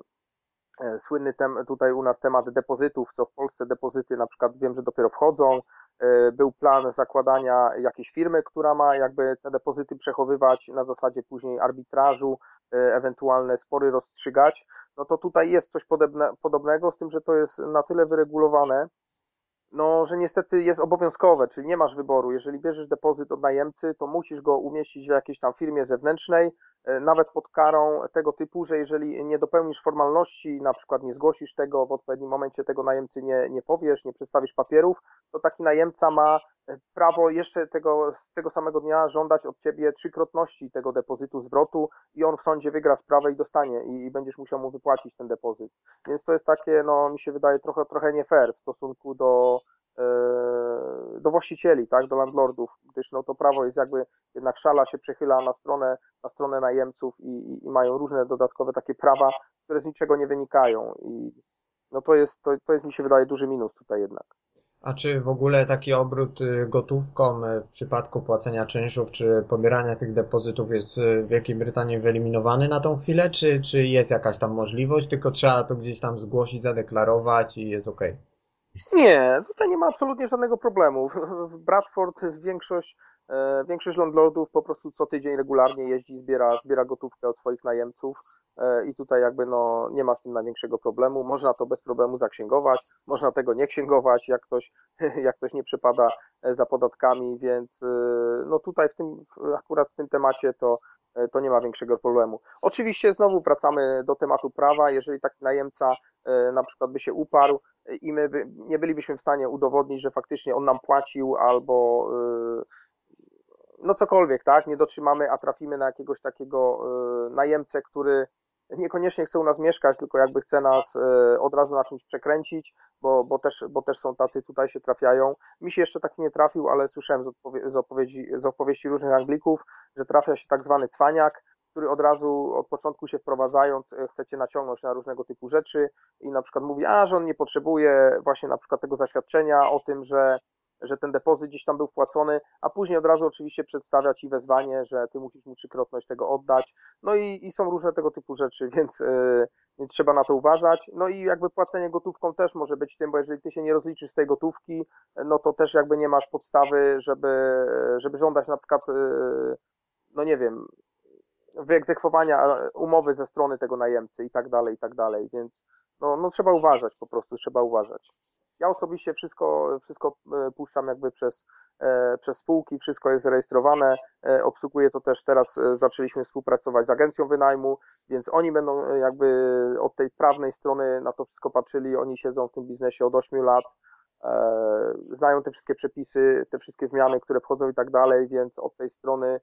słynny tem, tutaj u nas temat depozytów, co w Polsce depozyty na przykład wiem, że dopiero wchodzą, był plan zakładania jakiejś firmy, która ma jakby te depozyty przechowywać na zasadzie później arbitrażu, E, ewentualne spory rozstrzygać, no to tutaj jest coś podobne, podobnego, z tym, że to jest na tyle wyregulowane, no, że niestety jest obowiązkowe, czyli nie masz wyboru. Jeżeli bierzesz depozyt od najemcy, to musisz go umieścić w jakiejś tam firmie zewnętrznej, e, nawet pod karą tego typu, że jeżeli nie dopełnisz formalności, na przykład nie zgłosisz tego w odpowiednim momencie, tego najemcy nie, nie powiesz, nie przedstawisz papierów, to taki najemca ma e, prawo jeszcze tego, z tego samego dnia żądać od ciebie trzykrotności tego depozytu zwrotu i on w sądzie wygra sprawę i dostanie i, i będziesz musiał mu wypłacić ten depozyt. Więc to jest takie, no mi się wydaje trochę, trochę nie fair w stosunku do, e, do właścicieli, tak, do landlordów, gdyż no to prawo jest jakby jednak szala się przechyla na stronę, na stronę najemców i, i, i mają różne dodatkowe takie prawa, które z niczego nie wynikają i no to jest, to, to jest mi się wydaje duży minus tutaj jednak. A czy w ogóle taki obrót y, gotówką y, w przypadku płacenia czynszów czy pobierania tych depozytów jest y, w Wielkiej Brytanii wyeliminowany na tą chwilę, czy, czy jest jakaś tam możliwość, tylko trzeba to gdzieś tam zgłosić, zadeklarować i jest ok? Nie, tutaj nie ma absolutnie żadnego problemu. Bradford większość większość landlordów po prostu co tydzień regularnie jeździ, zbiera, zbiera gotówkę od swoich najemców e, i tutaj jakby no nie ma z tym największego problemu. Można to bez problemu zaksięgować, można tego nie księgować, jak ktoś, jak ktoś nie przepada e, za podatkami, więc no tutaj w tym, akurat w tym temacie to, to nie ma większego problemu. Oczywiście znowu wracamy do tematu prawa, jeżeli taki najemca na przykład by się uparł i my by, nie bylibyśmy w stanie udowodnić, że faktycznie on nam płacił albo no cokolwiek, tak, nie dotrzymamy, a trafimy na jakiegoś takiego y, najemcę, który niekoniecznie chce u nas mieszkać, tylko jakby chce nas y, od razu na czymś przekręcić, bo, bo, też, bo też są tacy, tutaj się trafiają. Mi się jeszcze taki nie trafił, ale słyszałem z, odpowie z, odpowiedzi, z opowieści różnych Anglików, że trafia się tak zwany cwaniak, który od razu od początku się wprowadzając y, chcecie naciągnąć na różnego typu rzeczy i na przykład mówi, a że on nie potrzebuje właśnie na przykład tego zaświadczenia o tym, że że ten depozyt gdzieś tam był wpłacony, a później od razu oczywiście przedstawia ci wezwanie, że ty musisz mu trzykrotność tego oddać. No i, i są różne tego typu rzeczy, więc, yy, więc trzeba na to uważać. No i jakby płacenie gotówką też może być tym, bo jeżeli ty się nie rozliczysz z tej gotówki, no to też jakby nie masz podstawy, żeby, żeby żądać na przykład, yy, no nie wiem, wyegzekwowania umowy ze strony tego najemcy i tak dalej, i tak dalej, więc no, no trzeba uważać po prostu, trzeba uważać. Ja osobiście wszystko, wszystko e, puszczam jakby przez, e, przez spółki, wszystko jest zarejestrowane, e, obsługuję to też teraz, zaczęliśmy współpracować z agencją wynajmu, więc oni będą jakby od tej prawnej strony na to wszystko patrzyli, oni siedzą w tym biznesie od 8 lat, znają te wszystkie przepisy, te wszystkie zmiany, które wchodzą i tak dalej, więc od tej strony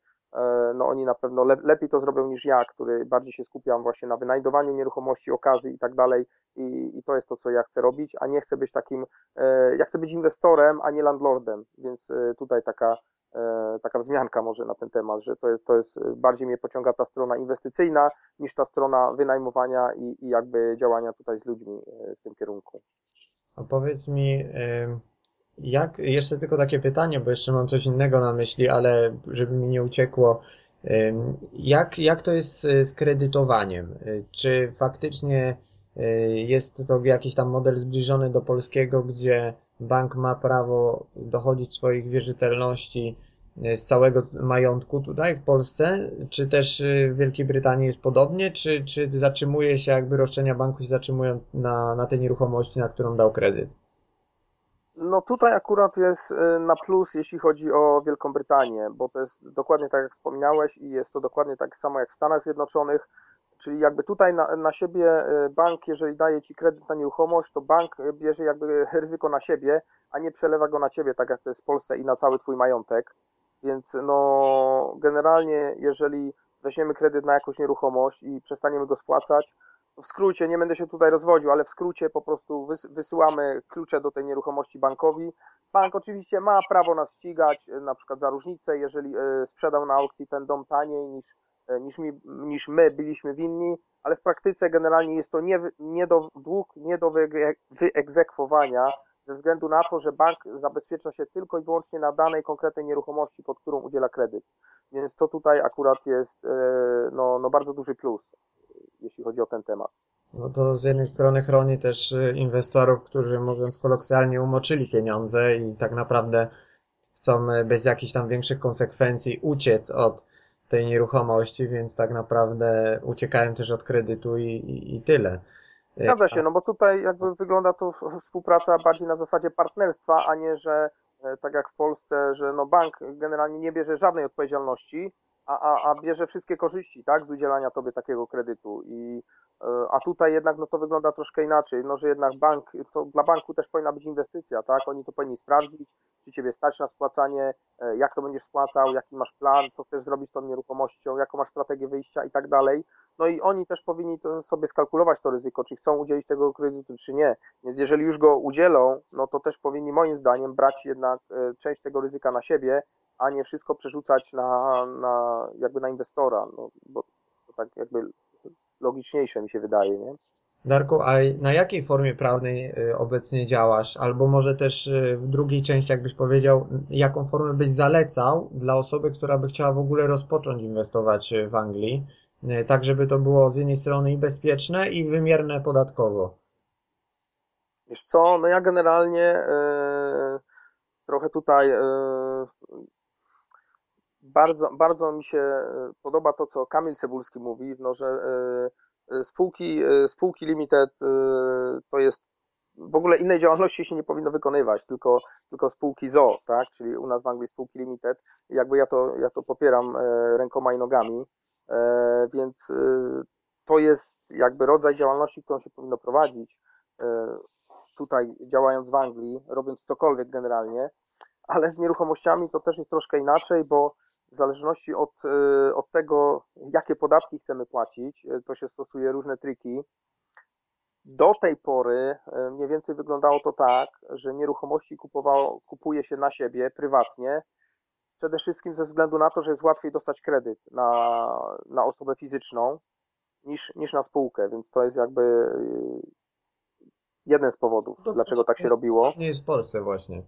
no oni na pewno le lepiej to zrobią niż ja, który bardziej się skupiam właśnie na wynajdowaniu nieruchomości, okazji i tak dalej i, i to jest to, co ja chcę robić, a nie chcę być takim, e, ja chcę być inwestorem, a nie landlordem, więc e, tutaj taka, taka wzmianka może na ten temat, że to jest, to jest bardziej mnie pociąga ta strona inwestycyjna niż ta strona wynajmowania i, i jakby działania tutaj z ludźmi w tym kierunku. A powiedz mi, jak, jeszcze tylko takie pytanie, bo jeszcze mam coś innego na myśli, ale żeby mi nie uciekło. Jak, jak to jest z kredytowaniem? Czy faktycznie y, jest to jakiś tam model zbliżony do polskiego, gdzie bank ma prawo dochodzić swoich wierzytelności y, z całego majątku tutaj w Polsce, czy też y, w Wielkiej Brytanii jest podobnie, czy, czy zatrzymuje się jakby roszczenia banku się zatrzymują na, na tej nieruchomości, na którą dał kredyt? No tutaj akurat jest y, na plus, jeśli chodzi o Wielką Brytanię, bo to jest dokładnie tak jak wspomniałeś i jest to dokładnie tak samo jak w Stanach Zjednoczonych, czyli jakby tutaj na, na siebie y, bank, jeżeli daje Ci kredyt na nieruchomość, to bank bierze jakby ryzyko na siebie, a nie przelewa go na Ciebie, tak jak to jest w Polsce i na cały Twój majątek. Więc no generalnie jeżeli weźmiemy kredyt na jakąś nieruchomość i przestaniemy go spłacać, w skrócie, nie będę się tutaj rozwodził, ale w skrócie po prostu wysyłamy klucze do tej nieruchomości bankowi. Bank oczywiście ma prawo nas ścigać, e, na przykład za różnicę, jeżeli e, sprzedał na aukcji ten dom taniej niż, e, niż, mi, niż my byliśmy winni, ale w praktyce generalnie jest to nie, nie do, dług nie do wyegzekwowania ze względu na to, że bank zabezpiecza się tylko i wyłącznie na danej konkretnej nieruchomości, pod którą udziela kredyt. Więc to tutaj akurat jest no, no bardzo duży plus jeśli chodzi o ten temat. No to z jednej strony chroni też y, inwestorów, którzy mówiąc kolokwialnie umoczyli pieniądze i tak naprawdę chcą y, bez jakichś tam większych konsekwencji uciec od tej nieruchomości, więc tak naprawdę uciekają też od kredytu i, i, i tyle. Y, Zgadza się, no bo tutaj jakby wygląda to współpraca bardziej na zasadzie partnerstwa, a nie, że tak jak w Polsce, że no bank generalnie nie bierze żadnej odpowiedzialności, a, a, bierze wszystkie korzyści, tak, z udzielania tobie takiego kredytu. I e, a tutaj jednak no to wygląda troszkę inaczej, no że jednak bank, to dla banku też powinna być inwestycja, tak, oni to powinni sprawdzić, czy ciebie stać na spłacanie, e, jak to będziesz spłacał, jaki masz plan, co chcesz zrobić z tą nieruchomością, jaką masz strategię wyjścia i tak dalej, no i oni też powinni sobie skalkulować to ryzyko, czy chcą udzielić tego kredytu, czy nie, więc jeżeli już go udzielą, no to też powinni moim zdaniem brać jednak e, część tego ryzyka na siebie, a nie wszystko przerzucać na, na jakby na inwestora, no, bo to tak jakby logiczniejsze mi się wydaje, nie? Darku, a na jakiej formie prawnej y, obecnie działasz? Albo może też y, w drugiej części, jakbyś powiedział, jaką formę byś zalecał dla osoby, która by chciała w ogóle rozpocząć inwestować y, w Anglii, tak żeby to było z jednej strony i bezpieczne, i wymierne podatkowo? Wiesz co, no ja generalnie yy, trochę tutaj yy, bardzo, bardzo mi się podoba to, co Kamil Cebulski mówi, no, że spółki, spółki limited to jest w ogóle innej działalności się nie powinno wykonywać, tylko, tylko spółki ZO, tak? czyli u nas w Anglii spółki limited. Jakby ja to, ja to popieram rękoma i nogami, więc to jest jakby rodzaj działalności, którą się powinno prowadzić tutaj działając w Anglii, robiąc cokolwiek generalnie, ale z nieruchomościami to też jest troszkę inaczej, bo w zależności od, y, od tego, jakie podatki chcemy płacić, y, to się stosuje różne triki. Do tej pory y, mniej więcej wyglądało to tak, że nieruchomości kupowało, kupuje się na siebie prywatnie, przede wszystkim ze względu na to, że jest łatwiej dostać kredyt na, na osobę fizyczną niż, niż na spółkę, więc to jest jakby jeden z powodów, dlaczego tak się robiło. Nie jest w Polsce właśnie.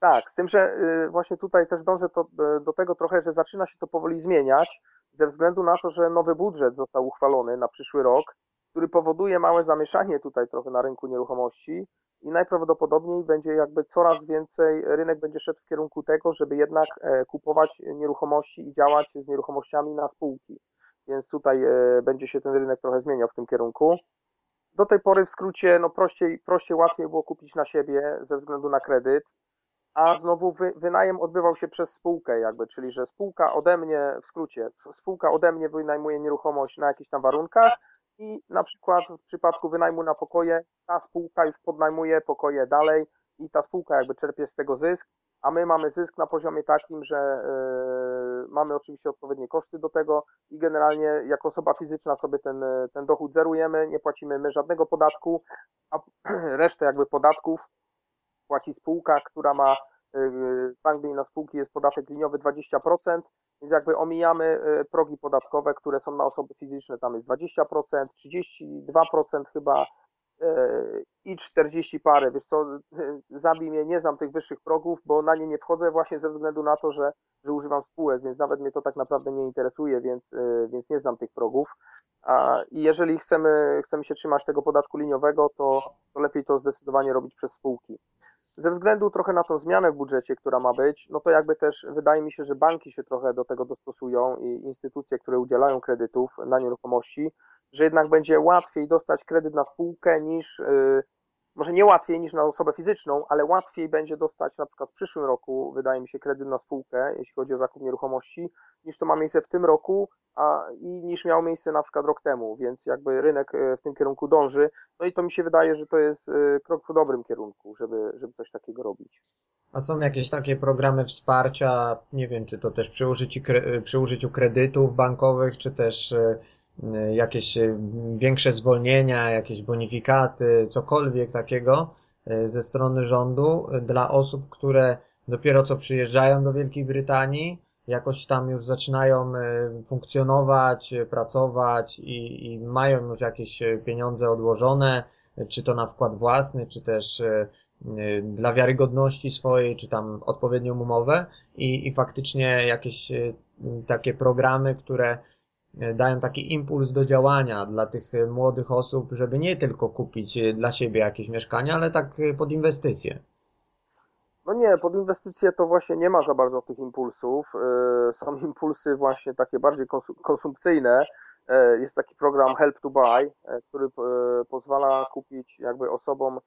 Tak, z tym, że y, właśnie tutaj też dążę to, y, do tego trochę, że zaczyna się to powoli zmieniać, ze względu na to, że nowy budżet został uchwalony na przyszły rok, który powoduje małe zamieszanie tutaj trochę na rynku nieruchomości i najprawdopodobniej będzie jakby coraz więcej, rynek będzie szedł w kierunku tego, żeby jednak e, kupować nieruchomości i działać z nieruchomościami na spółki. Więc tutaj e, będzie się ten rynek trochę zmieniał w tym kierunku. Do tej pory w skrócie, no prościej, prościej, łatwiej było kupić na siebie ze względu na kredyt, a znowu wy, wynajem odbywał się przez spółkę jakby, czyli że spółka ode mnie, w skrócie, spółka ode mnie wynajmuje nieruchomość na jakichś tam warunkach i na przykład w przypadku wynajmu na pokoje, ta spółka już podnajmuje pokoje dalej i ta spółka jakby czerpie z tego zysk, a my mamy zysk na poziomie takim, że yy, mamy oczywiście odpowiednie koszty do tego i generalnie jako osoba fizyczna sobie ten, ten dochód zerujemy, nie płacimy my żadnego podatku, a resztę jakby podatków płaci spółka, która ma w Anglii na spółki jest podatek liniowy 20%, więc jakby omijamy yy, progi podatkowe, które są na osoby fizyczne, tam jest 20%, 32% chyba i 40 parę, wiesz co, zabij mnie, nie znam tych wyższych progów, bo na nie nie wchodzę właśnie ze względu na to, że, że używam spółek, więc nawet mnie to tak naprawdę nie interesuje, więc, więc nie znam tych progów. A, I jeżeli chcemy, chcemy się trzymać tego podatku liniowego, to, to lepiej to zdecydowanie robić przez spółki. Ze względu trochę na tą zmianę w budżecie, która ma być, no to jakby też wydaje mi się, że banki się trochę do tego dostosują i instytucje, które udzielają kredytów na nieruchomości, że jednak będzie łatwiej dostać kredyt na spółkę niż, yy, może nie łatwiej niż na osobę fizyczną, ale łatwiej będzie dostać na przykład w przyszłym roku, wydaje mi się, kredyt na spółkę, jeśli chodzi o zakup nieruchomości, niż to ma miejsce w tym roku, a i niż miało miejsce na przykład rok temu, więc jakby rynek y, w tym kierunku dąży. No i to mi się wydaje, że to jest y, krok w dobrym kierunku, żeby, żeby coś takiego robić. A są jakieś takie programy wsparcia, nie wiem, czy to też przy użyciu, przy użyciu kredytów bankowych, czy też jakieś y, większe zwolnienia, jakieś bonifikaty, cokolwiek takiego y, ze strony rządu dla osób, które dopiero co przyjeżdżają do Wielkiej Brytanii, jakoś tam już zaczynają funkcjonować, pracować i, i mają już jakieś pieniądze odłożone, czy to na wkład własny, czy też dla wiarygodności swojej, czy tam odpowiednią umowę. I, i faktycznie jakieś takie programy, które dają taki impuls do działania dla tych e, młodych osób, żeby nie tylko kupić e, dla siebie jakieś mieszkania, ale tak pod inwestycje. No nie, pod inwestycje to właśnie nie ma za bardzo tych impulsów. Są impulsy właśnie takie bardziej konsumpcyjne. Jest taki program Help to Buy, który pozwala kupić jakby osobom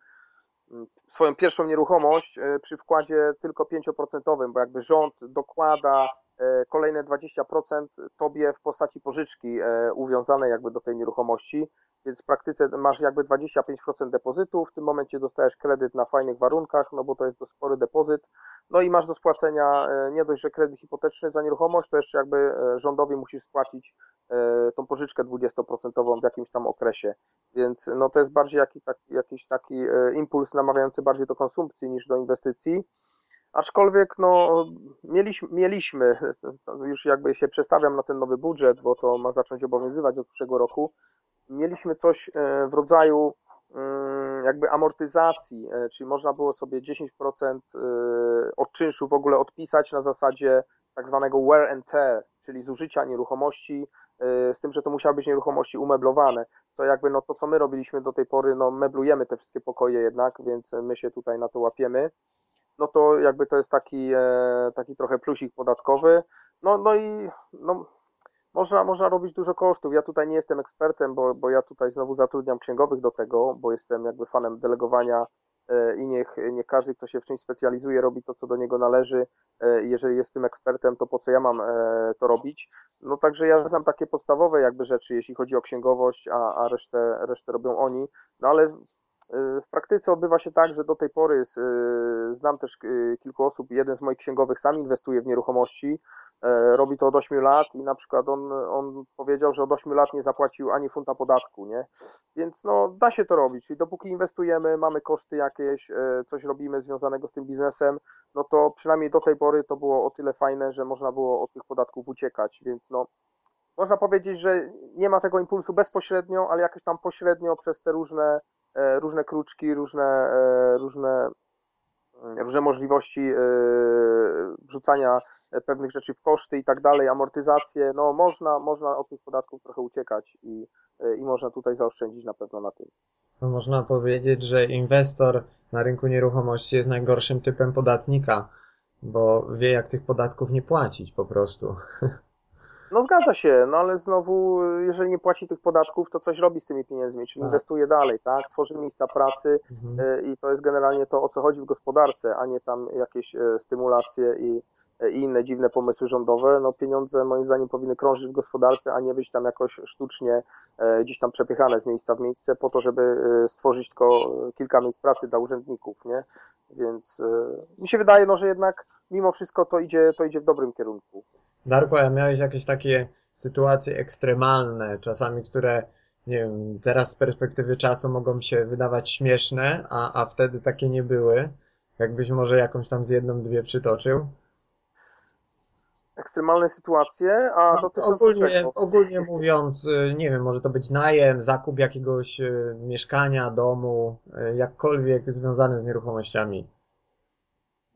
swoją pierwszą nieruchomość przy wkładzie tylko 5%, bo jakby rząd dokłada E, kolejne 20% tobie w postaci pożyczki e, uwiązanej jakby do tej nieruchomości, więc w praktyce masz jakby 25% depozytu, w tym momencie dostajesz kredyt na fajnych warunkach, no bo to jest spory depozyt, no i masz do spłacenia e, nie dość, że kredyt hipoteczny za nieruchomość, to jeszcze jakby rządowi musisz spłacić tą pożyczkę 20% w jakimś tam okresie, więc no to jest bardziej jakiś taki, jakiś taki impuls namawiający bardziej do konsumpcji niż do inwestycji, Aczkolwiek no, mieliśmy, mieliśmy, już jakby się przestawiam na ten nowy budżet, bo to ma zacząć obowiązywać od przyszłego roku, mieliśmy coś e, w rodzaju mm, jakby amortyzacji, e, czyli można było sobie 10% e, od czynszu w ogóle odpisać na zasadzie tak zwanego wear and tear, czyli zużycia nieruchomości, z tym, że to musiały być nieruchomości umeblowane, co jakby no to, co my robiliśmy do tej pory, no meblujemy te wszystkie pokoje jednak, więc my się tutaj na to łapiemy. No to jakby to jest taki, taki trochę plusik podatkowy. No, no i no, można, można robić dużo kosztów. Ja tutaj nie jestem ekspertem, bo, bo ja tutaj znowu zatrudniam księgowych do tego, bo jestem jakby fanem delegowania e, i niech, niech każdy, kto się w czymś specjalizuje, robi to, co do niego należy. E, jeżeli jest tym ekspertem, to po co ja mam e, to robić? No także ja znam takie podstawowe jakby rzeczy, jeśli chodzi o księgowość, a, a resztę, resztę robią oni. No ale w praktyce odbywa się tak, że do tej pory znam też kilku osób. Jeden z moich księgowych sam inwestuje w nieruchomości, robi to od 8 lat i na przykład on, on powiedział, że od 8 lat nie zapłacił ani funta podatku, nie? Więc no, da się to robić. Czyli dopóki inwestujemy, mamy koszty jakieś, coś robimy związanego z tym biznesem, no to przynajmniej do tej pory to było o tyle fajne, że można było od tych podatków uciekać, więc no, można powiedzieć, że nie ma tego impulsu bezpośrednio, ale jakoś tam pośrednio przez te różne różne kruczki, różne, e, różne, mm, różne możliwości e, wrzucania pewnych rzeczy w koszty i tak dalej, amortyzacje, no można, można od tych podatków trochę uciekać i, i można tutaj zaoszczędzić na pewno na tym. No można powiedzieć, że inwestor na rynku nieruchomości jest najgorszym typem podatnika, bo wie jak tych podatków nie płacić po prostu. No zgadza się, no ale znowu, jeżeli nie płaci tych podatków, to coś robi z tymi pieniędzmi, czyli tak. inwestuje dalej, tak? Tworzy miejsca pracy mhm. E, i to jest generalnie to, o co chodzi w gospodarce, a nie tam jakieś e, stymulacje i, e, i inne dziwne pomysły rządowe. No pieniądze moim zdaniem powinny krążyć w gospodarce, a nie być tam jakoś sztucznie gdzieś tam przepychane z miejsca w miejsce po to, żeby stworzyć tylko kilka miejsc pracy dla urzędników, nie? Więc mi się wydaje, no, że jednak mimo wszystko to idzie, to idzie w dobrym kierunku. Darku, a miałeś jakieś takie sytuacje ekstremalne, czasami, które, nie wiem, teraz z perspektywy czasu mogą się wydawać śmieszne, a, a wtedy takie nie były? Jakbyś może jakąś tam z jedną, dwie przytoczył? Ekstremalne sytuacje, a dotyczące ogólnie, czego? ogólnie mówiąc, y, nie wiem, może to być najem, zakup jakiegoś y, mieszkania, domu, y, jakkolwiek związane z nieruchomościami.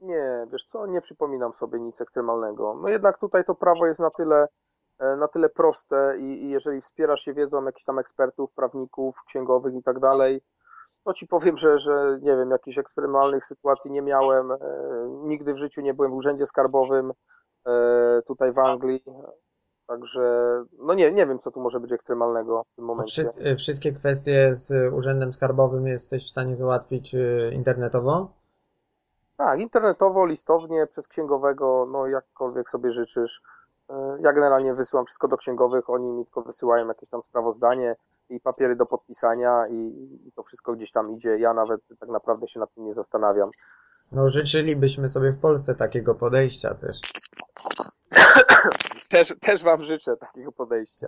Nie, wiesz co, nie przypominam sobie nic ekstremalnego. No jednak tutaj to prawo jest na tyle, e, na tyle proste i, i jeżeli wspierasz się wiedzą jakichś tam ekspertów, prawników, księgowych i tak dalej, to ci powiem, że, że nie wiem, jakichś ekstremalnych sytuacji nie miałem. E, nigdy w życiu nie byłem w urzędzie skarbowym e, tutaj w Anglii. Także, no nie, nie wiem, co tu może być ekstremalnego w tym momencie. Wszystkie kwestie z urzędem skarbowym jesteś w stanie załatwić internetowo? Tak, internetowo, listownie, przez księgowego, no jakkolwiek sobie życzysz. E, ja generalnie wysyłam wszystko do księgowych, oni mi tylko wysyłają jakieś tam sprawozdanie i papiery do podpisania i, i to wszystko gdzieś tam idzie. Ja nawet tak naprawdę się nad tym nie zastanawiam. No życzylibyśmy sobie w Polsce takiego podejścia też. też, też wam życzę takiego podejścia.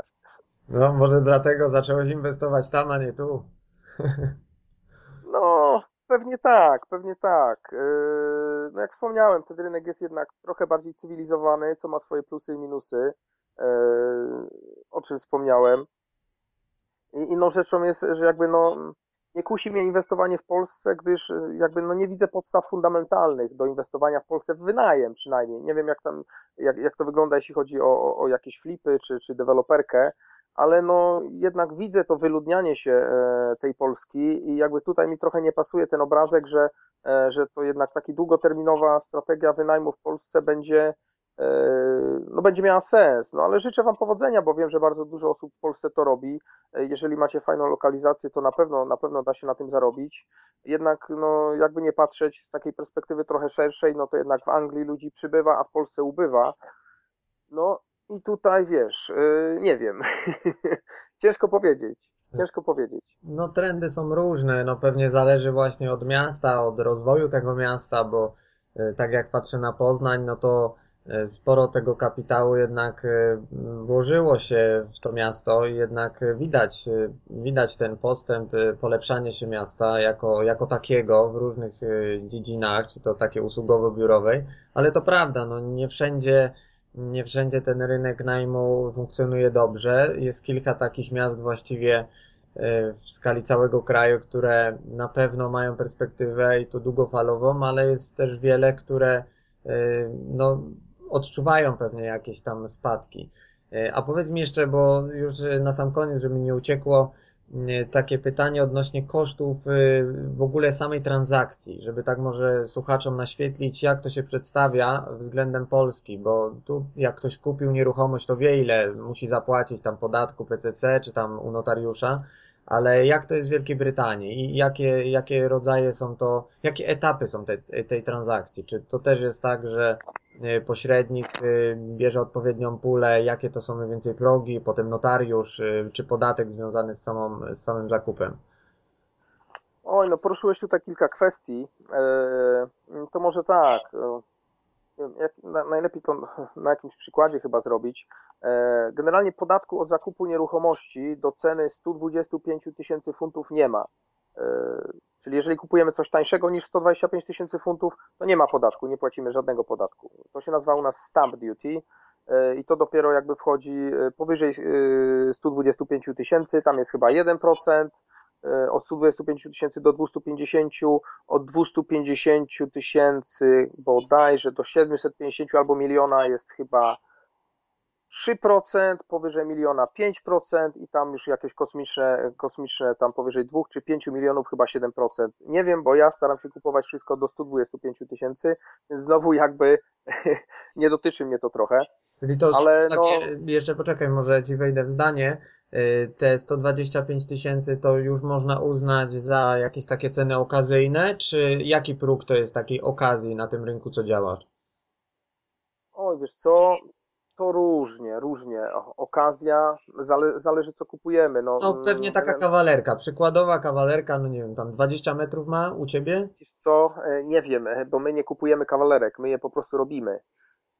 No może dlatego zacząłeś inwestować tam, a nie tu. no, Pewnie tak, pewnie tak. Yy, no jak wspomniałem, ten rynek jest jednak trochę bardziej cywilizowany, co ma swoje plusy i minusy, yy, o czym wspomniałem. I inną rzeczą jest, że jakby no, nie kusi mnie inwestowanie w Polsce, gdyż yy, jakby no nie widzę podstaw fundamentalnych do inwestowania w Polsce w wynajem przynajmniej. Nie wiem jak tam, jak, jak to wygląda, jeśli chodzi o, o, o jakieś flipy czy, czy deweloperkę, ale no jednak widzę to wyludnianie się e, tej Polski i jakby tutaj mi trochę nie pasuje ten obrazek, że, e, że to jednak taki długoterminowa strategia wynajmu w Polsce będzie e, no będzie miała sens, no ale życzę Wam powodzenia, bo wiem, że bardzo dużo osób w Polsce to robi. Jeżeli macie fajną lokalizację, to na pewno, na pewno da się na tym zarobić. Jednak, no, jakby nie patrzeć z takiej perspektywy trochę szerszej, no to jednak w Anglii ludzi przybywa, a w Polsce ubywa. No i tutaj wiesz, yy, nie wiem. Ciężko powiedzieć. Ciężko powiedzieć. No trendy są różne, no pewnie zależy właśnie od miasta, od rozwoju tego miasta, bo yy, tak jak patrzę na Poznań, no to yy, sporo tego kapitału jednak y, włożyło się w to miasto i jednak widać, y, widać ten postęp, y, polepszanie się miasta jako, jako takiego w różnych dziedzinach, czy to takie usługowo-biurowej, ale to prawda, no nie wszędzie nie wszędzie ten rynek najmu funkcjonuje dobrze. Jest kilka takich miast właściwie e, w skali całego kraju, które na pewno mają perspektywę i to długofalową, ale jest też wiele, które e, no, odczuwają pewnie jakieś tam spadki. E, a powiedz mi jeszcze, bo już na sam koniec, żeby mi nie uciekło, takie pytanie odnośnie kosztów y, w ogóle samej transakcji, żeby tak może słuchaczom naświetlić, jak to się przedstawia względem Polski, bo tu jak ktoś kupił nieruchomość, to wie ile musi zapłacić tam podatku PCC czy tam u notariusza, ale jak to jest w Wielkiej Brytanii i jakie, jakie rodzaje są to, jakie etapy są te, tej transakcji? Czy to też jest tak, że y, pośrednik y, bierze odpowiednią pulę, jakie to są mniej więcej progi, potem notariusz, y, czy podatek związany z, samą, z samym zakupem? Oj, no poruszyłeś tutaj kilka kwestii. E, to może tak. E, jak, najlepiej to na jakimś przykładzie chyba zrobić. E, generalnie podatku od zakupu nieruchomości do ceny 125 tysięcy funtów nie ma. E, czyli jeżeli kupujemy coś tańszego niż 125 tysięcy funtów, to nie ma podatku, nie płacimy żadnego podatku. To się nazywa u nas stamp duty e, i to dopiero jakby wchodzi powyżej 125 tysięcy, tam jest chyba 1%, E, od 125 tysięcy do 250, od 250 tysięcy bodajże do 750 albo miliona jest chyba 3%, powyżej miliona 5% i tam już jakieś kosmiczne, kosmiczne tam powyżej 2 czy 5 milionów chyba 7%. Nie wiem, bo ja staram się kupować wszystko do 125 tysięcy, więc znowu jakby nie dotyczy mnie to trochę. Czyli to ale takie, no... jeszcze poczekaj, może ci wejdę w zdanie. Y, te 125 tysięcy to już można uznać za jakieś takie ceny okazyjne, czy jaki próg to jest takiej okazji na tym rynku, co działa? Oj, wiesz co, to różnie, różnie. Okazja, zale, zależy co kupujemy. No, no pewnie taka kawalerka, przykładowa kawalerka, no nie wiem, tam 20 metrów ma u Ciebie? Wiesz co, e, nie wiem, e, bo my nie kupujemy kawalerek, my je po prostu robimy.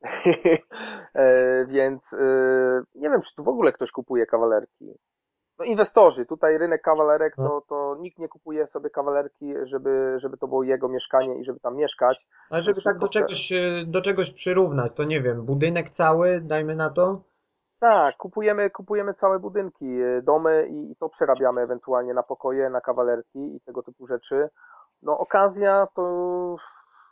E, więc nie wiem, czy tu w ogóle ktoś kupuje kawalerki no inwestorzy, tutaj rynek kawalerek, to, no. to nikt nie kupuje sobie kawalerki, żeby, żeby to było jego mieszkanie i żeby tam mieszkać. Ale żeby tak do czegoś, e, do czegoś przyrównać, to nie wiem, budynek cały, dajmy na to? Tak, kupujemy, kupujemy całe budynki, e, domy i, i to przerabiamy ewentualnie na pokoje, na kawalerki i tego typu rzeczy. No okazja to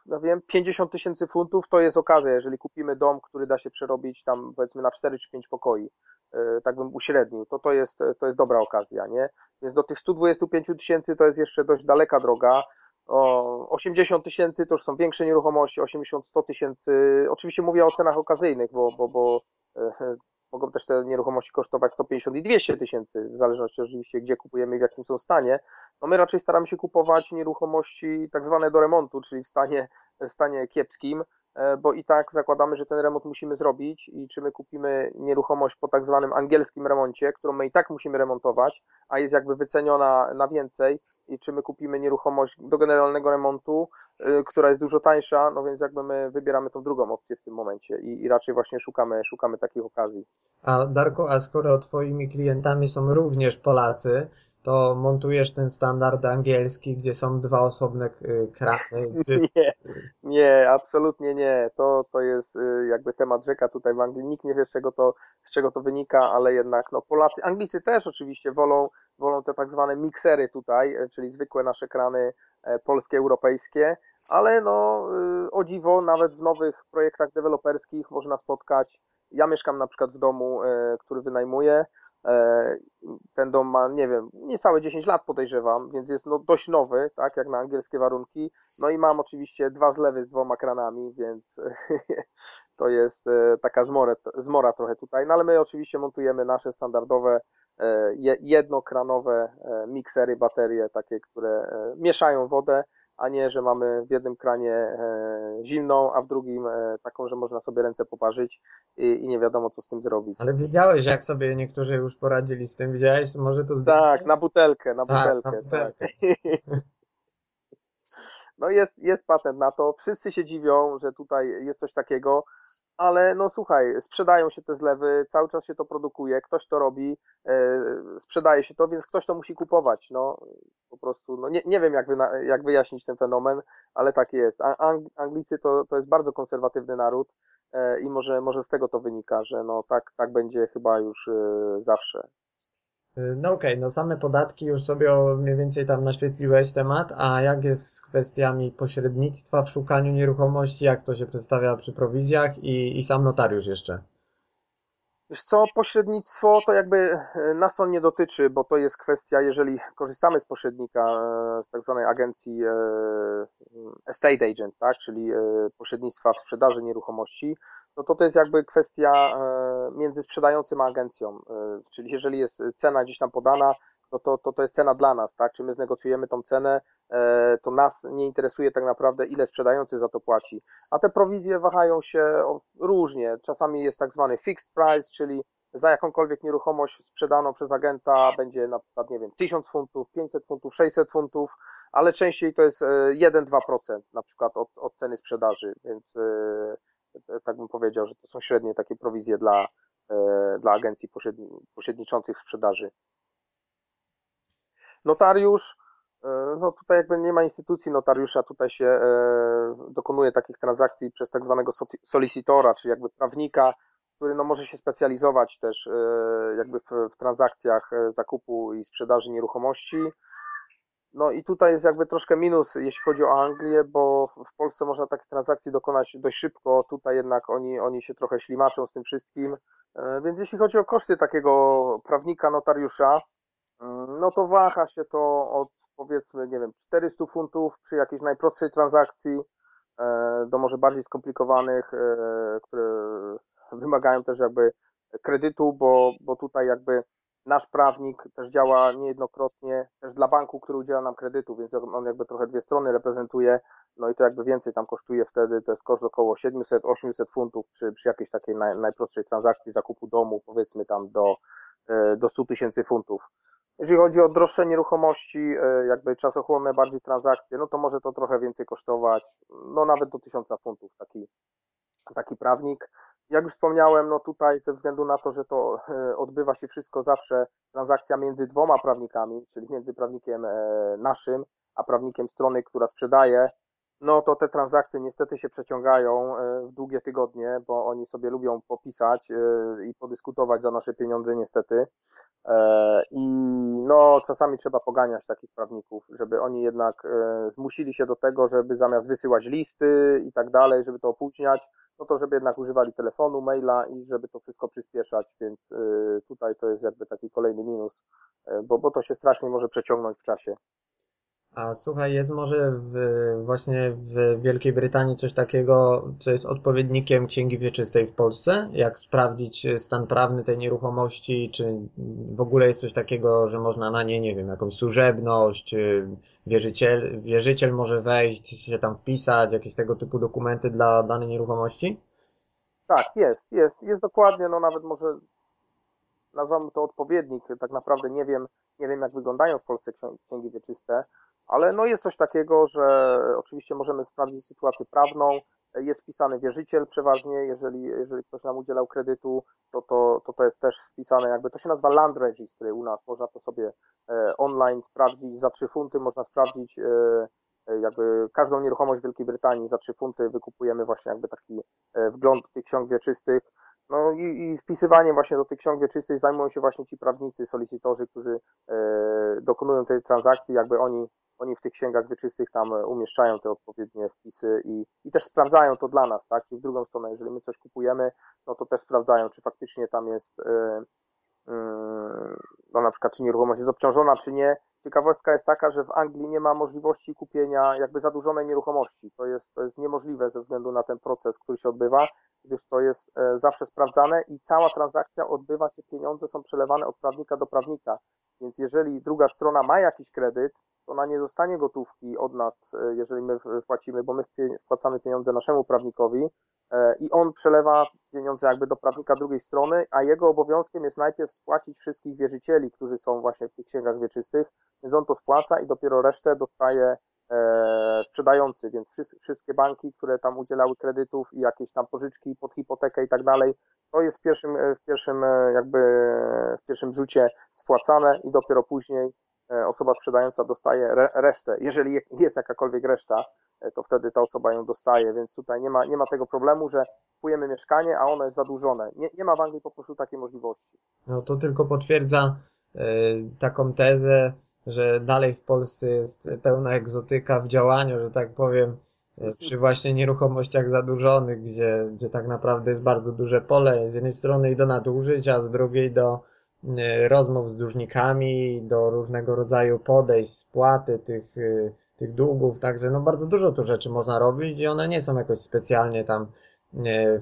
no wiem, 50 tysięcy funtów to jest okazja, jeżeli kupimy dom, który da się przerobić tam powiedzmy na 4 czy 5 pokoi, e, tak bym uśrednił, to to jest, to jest dobra okazja, nie? Więc do tych 125 tysięcy to jest jeszcze dość daleka droga. O 80 tysięcy to już są większe nieruchomości, 80-100 tysięcy, oczywiście mówię o cenach okazyjnych, bo, bo, bo e, mogą też te nieruchomości kosztować 150 i 200 tysięcy, w zależności oczywiście gdzie kupujemy i w jakim są stanie. No my raczej staramy się kupować nieruchomości tak zwane do remontu, czyli w stanie, w stanie kiepskim, bo i tak zakładamy, że ten remont musimy zrobić i czy my kupimy nieruchomość po tak zwanym angielskim remoncie, którą my i tak musimy remontować, a jest jakby wyceniona na więcej i czy my kupimy nieruchomość do generalnego remontu, e, która jest dużo tańsza, no więc jakby my wybieramy tą drugą opcję w tym momencie i, i raczej właśnie szukamy, szukamy takich okazji. A Darko, a skoro twoimi klientami są również Polacy, to montujesz ten standard angielski, gdzie są dwa osobne y, krasy. Czy... Nie, nie, absolutnie nie. To, to jest y, jakby temat rzeka tutaj w Anglii. Nikt nie wie, z czego to, z czego to wynika, ale jednak no, Polacy, Anglicy też oczywiście wolą, wolą te tak zwane miksery tutaj, y, czyli zwykłe nasze krany e, polskie, europejskie, ale no o dziwo, nawet w nowych projektach deweloperskich można spotkać. Ja mieszkam na przykład w domu, e, który wynajmuję ten dom ma, nie wiem, niecałe 10 lat podejrzewam, więc jest no dość nowy, tak, jak na angielskie warunki. No i mam oczywiście dwa zlewy z dwoma kranami, więc to jest e, taka zmora, zmora trochę tutaj. No ale my oczywiście montujemy nasze standardowe e, jednokranowe miksery, baterie, takie, które mieszają wodę a nie, że mamy w jednym kranie e, zimną, a w drugim e, taką, że można sobie ręce poparzyć i, i nie wiadomo, co z tym zrobić. Ale widziałeś, jak sobie niektórzy już poradzili z tym, widziałeś? Może to Tak, na butelkę, na tak, butelkę. Na butelkę. Tak. No jest, jest patent na to. Wszyscy się dziwią, że tutaj jest coś takiego, ale no słuchaj, sprzedają się te zlewy, cały czas się to produkuje, ktoś to robi, e, sprzedaje się to, więc ktoś to musi kupować. No po prostu, no nie, nie wiem jak, wy, jak wyjaśnić ten fenomen, ale tak jest. Anglicy to, to jest bardzo konserwatywny naród e, i może, może z tego to wynika, że no tak, tak będzie chyba już e, zawsze. No okej, okay, no same podatki już sobie mniej więcej tam naświetliłeś temat, a jak jest z kwestiami pośrednictwa w szukaniu nieruchomości, jak to się przedstawia przy prowizjach i, i sam notariusz jeszcze? Wiesz co, pośrednictwo to jakby e, nas to nie dotyczy, bo to jest kwestia, jeżeli korzystamy z pośrednika, e, z tak zwanej agencji e, estate agent, tak, czyli pośrednictwa w sprzedaży nieruchomości, no to to jest jakby kwestia między sprzedającym a agencją, czyli jeżeli jest cena gdzieś tam podana, no to, to to jest cena dla nas, tak? Czy my znegocjujemy tą cenę, e, to nas nie interesuje tak naprawdę, ile sprzedający za to płaci. A te prowizje wahają się różnie. Czasami jest tak zwany fixed price, czyli za jakąkolwiek nieruchomość sprzedaną przez agenta będzie na przykład, nie wiem, 1000 funtów, 500 funtów, 600 funtów, ale częściej to jest 1-2% e, na przykład od, od ceny sprzedaży, więc e, tak bym powiedział, że to są średnie takie prowizje dla, dla agencji pośredniczących sprzedaży. Notariusz, e, no tutaj jakby nie ma instytucji notariusza, tutaj się e, dokonuje takich transakcji przez tak zwanego solicitora, czyli jakby prawnika, który no może się specjalizować też e, jakby w, w transakcjach zakupu i sprzedaży nieruchomości. No i tutaj jest jakby troszkę minus, jeśli chodzi o Anglię, bo w Polsce można takich transakcji dokonać dość szybko, tutaj jednak oni, oni się trochę ślimaczą z tym wszystkim. Więc jeśli chodzi o koszty takiego prawnika, notariusza, no to waha się to od powiedzmy, nie wiem, 400 funtów przy jakiejś najprostszej transakcji e, do może bardziej skomplikowanych, e, które wymagają też jakby kredytu, bo, bo tutaj jakby nasz prawnik też działa niejednokrotnie też dla banku, który udziela nam kredytu, więc on jakby trochę dwie strony reprezentuje, no i to jakby więcej tam kosztuje wtedy, to jest koszt około 700-800 funtów przy, przy jakiejś takiej naj, najprostszej transakcji zakupu domu, powiedzmy tam do, e, do 100 tysięcy funtów. Jeżeli chodzi o droższe nieruchomości, e, jakby czasochłonne bardziej transakcje, no to może to trochę więcej kosztować, no nawet do 1000 funtów taki, taki prawnik. Jak już wspomniałem, no tutaj ze względu na to, że to e, odbywa się wszystko zawsze transakcja między dwoma prawnikami, czyli między prawnikiem e, naszym, a prawnikiem strony, która sprzedaje, no to te transakcje niestety się przeciągają e, w długie tygodnie, bo oni sobie lubią popisać e, i podyskutować za nasze pieniądze niestety. E, I no czasami trzeba poganiać takich prawników, żeby oni jednak zmusili się do tego, żeby zamiast wysyłać listy i tak dalej, żeby to opóźniać, no to żeby jednak używali telefonu, maila i żeby to wszystko przyspieszać, więc tutaj to jest jakby taki kolejny minus, bo, bo to się strasznie może przeciągnąć w czasie. A słuchaj, jest może w, właśnie w Wielkiej Brytanii coś takiego, co jest odpowiednikiem księgi wieczystej w Polsce? Jak sprawdzić stan prawny tej nieruchomości? Czy w ogóle jest coś takiego, że można na nie, nie wiem, jakąś służebność, wierzyciel, wierzyciel może wejść, się tam wpisać, jakieś tego typu dokumenty dla danej nieruchomości? Tak, jest, jest, jest dokładnie, no nawet może nazwamy to odpowiednik, tak naprawdę nie wiem, nie wiem jak wyglądają w Polsce księgi wieczyste, ale no jest coś takiego, że oczywiście możemy sprawdzić sytuację prawną, jest wpisany wierzyciel przeważnie, jeżeli, jeżeli ktoś nam udzielał kredytu, to, to, to to jest też wpisane jakby, to się nazywa land registry u nas, można to sobie e, online sprawdzić, za 3 funty można sprawdzić e, e, jakby każdą nieruchomość w Wielkiej Brytanii. Za 3 funty wykupujemy właśnie jakby taki wgląd tych ksiąg wieczystych, no i, i wpisywaniem właśnie do tych ksiąg wieczystych zajmują się właśnie ci prawnicy, solicytorzy, którzy dokonują tej transakcji, jakby oni oni w tych księgach wieczystych tam e, umieszczają te odpowiednie wpisy i, i też sprawdzają to dla nas, tak? Czyli w drugą stronę, jeżeli my coś kupujemy, no to też sprawdzają, czy faktycznie tam jest, yy, yy, no na przykład, czy nieruchomość jest obciążona, czy nie. Ciekawostka jest taka, że w Anglii nie ma możliwości kupienia jakby zadłużonej nieruchomości. To jest, to jest niemożliwe ze względu na ten proces, który się odbywa, gdyż to jest zawsze sprawdzane i cała transakcja odbywa się, pieniądze są przelewane od prawnika do prawnika. Więc jeżeli druga strona ma jakiś kredyt, to ona nie dostanie gotówki od nas, e, jeżeli my wpłacimy, bo my wpłacamy pieniądze naszemu prawnikowi e, i on przelewa pieniądze jakby do prawnika drugiej strony, a jego obowiązkiem jest najpierw spłacić wszystkich wierzycieli, którzy są właśnie w tych księgach wieczystych, więc on to spłaca i dopiero resztę dostaje sprzedający, więc wszystkie banki, które tam udzielały kredytów i jakieś tam pożyczki pod hipotekę i tak dalej, to jest w pierwszym, w pierwszym jakby w pierwszym rzucie spłacane i dopiero później E, osoba sprzedająca dostaje resztę. Jeżeli jest jakakolwiek reszta, e, to wtedy ta osoba ją dostaje, więc tutaj nie ma, nie ma tego problemu, że kupujemy mieszkanie, a ono jest zadłużone. Nie, nie ma w Anglii po prostu takiej możliwości. No to tylko potwierdza taką tezę, że dalej w Polsce jest pełna egzotyka w działaniu, że tak powiem. przy właśnie nieruchomościach zadłużonych, gdzie, gdzie tak naprawdę jest bardzo duże pole z jednej strony i do nadużyć, a z drugiej do rozmów z dłużnikami, do różnego rodzaju podejść, spłaty tych, tych długów, także no bardzo dużo tu rzeczy można robić i one nie są jakoś specjalnie tam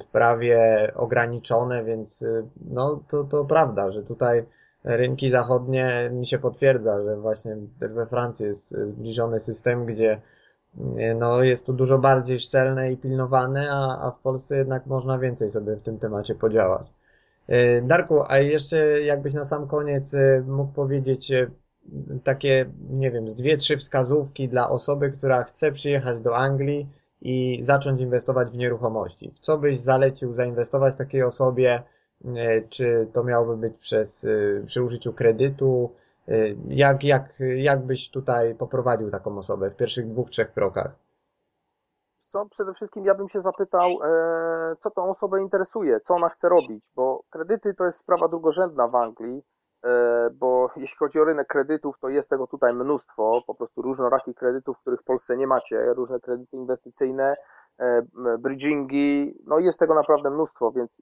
w prawie ograniczone, więc no to, to prawda, że tutaj rynki zachodnie mi się potwierdza, że właśnie we Francji jest zbliżony system, gdzie no, jest to dużo bardziej szczelne i pilnowane, a, a w Polsce jednak można więcej sobie w tym temacie podziałać. E, Darku, a jeszcze jakbyś na sam koniec e, mógł powiedzieć e, takie, nie wiem, z dwie, trzy wskazówki dla osoby, która chce przyjechać do Anglii i zacząć inwestować w nieruchomości. W co byś zalecił zainwestować takiej osobie, E, czy to miałoby być przez, e, przy użyciu kredytu? E, jak, jak, jak byś tutaj poprowadził taką osobę w pierwszych dwóch, trzech krokach? Co, przede wszystkim ja bym się zapytał, co tą osobę interesuje, co ona chce robić, bo kredyty to jest sprawa drugorzędna w Anglii, bo jeśli chodzi o rynek kredytów, to jest tego tutaj mnóstwo, po prostu różnorakich kredytów, których w Polsce nie macie, różne kredyty inwestycyjne, E, bridgingi, no jest tego naprawdę mnóstwo, więc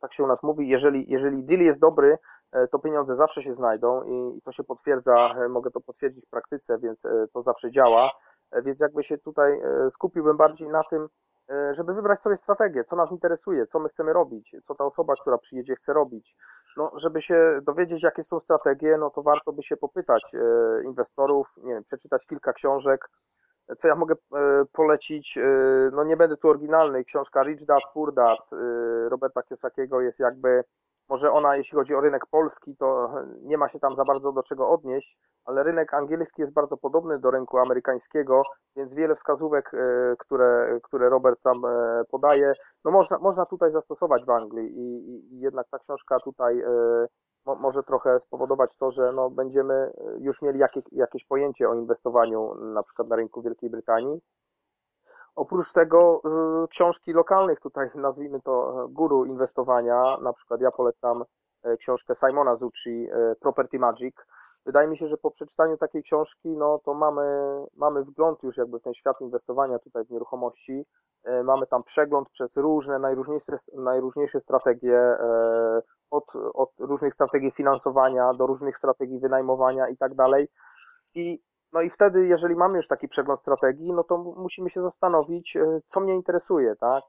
tak się u nas mówi, jeżeli, jeżeli deal jest dobry, e, to pieniądze zawsze się znajdą i to się potwierdza, e, mogę to potwierdzić w praktyce, więc to zawsze działa, więc jakby się tutaj skupiłbym bardziej na tym, żeby wybrać sobie strategię, co nas interesuje, co my chcemy robić, co ta osoba, która przyjedzie, chce robić. No, żeby się dowiedzieć, jakie są strategie, no to warto by się popytać inwestorów, nie wiem, przeczytać kilka książek, co ja mogę e, polecić? E, no nie będę tu oryginalny. Książka Rich Dad, Poor Dad e, Roberta Kiosakiego jest jakby, może ona jeśli chodzi o rynek polski, to nie ma się tam za bardzo do czego odnieść, ale rynek angielski jest bardzo podobny do rynku amerykańskiego, więc wiele wskazówek, które, które Robert tam podaje, no można, można tutaj zastosować w Anglii i, i jednak ta książka tutaj mo, może trochę spowodować to, że no, będziemy e, już mieli jakie, jakieś pojęcie o inwestowaniu na przykład na rynku Wielkiej Brytanii. Oprócz tego y, książki lokalnych, tutaj nazwijmy to guru inwestowania, na przykład ja polecam książkę Simona Zucci Property Magic. Wydaje mi się, że po przeczytaniu takiej książki, no to mamy, mamy wgląd już jakby w ten świat inwestowania tutaj w nieruchomości. Mamy tam przegląd przez różne, najróżniejsze, najróżniejsze strategie od, od różnych strategii finansowania do różnych strategii wynajmowania i tak dalej. I no i wtedy, jeżeli mamy już taki przegląd strategii, no to musimy się zastanowić, e, co mnie interesuje, tak?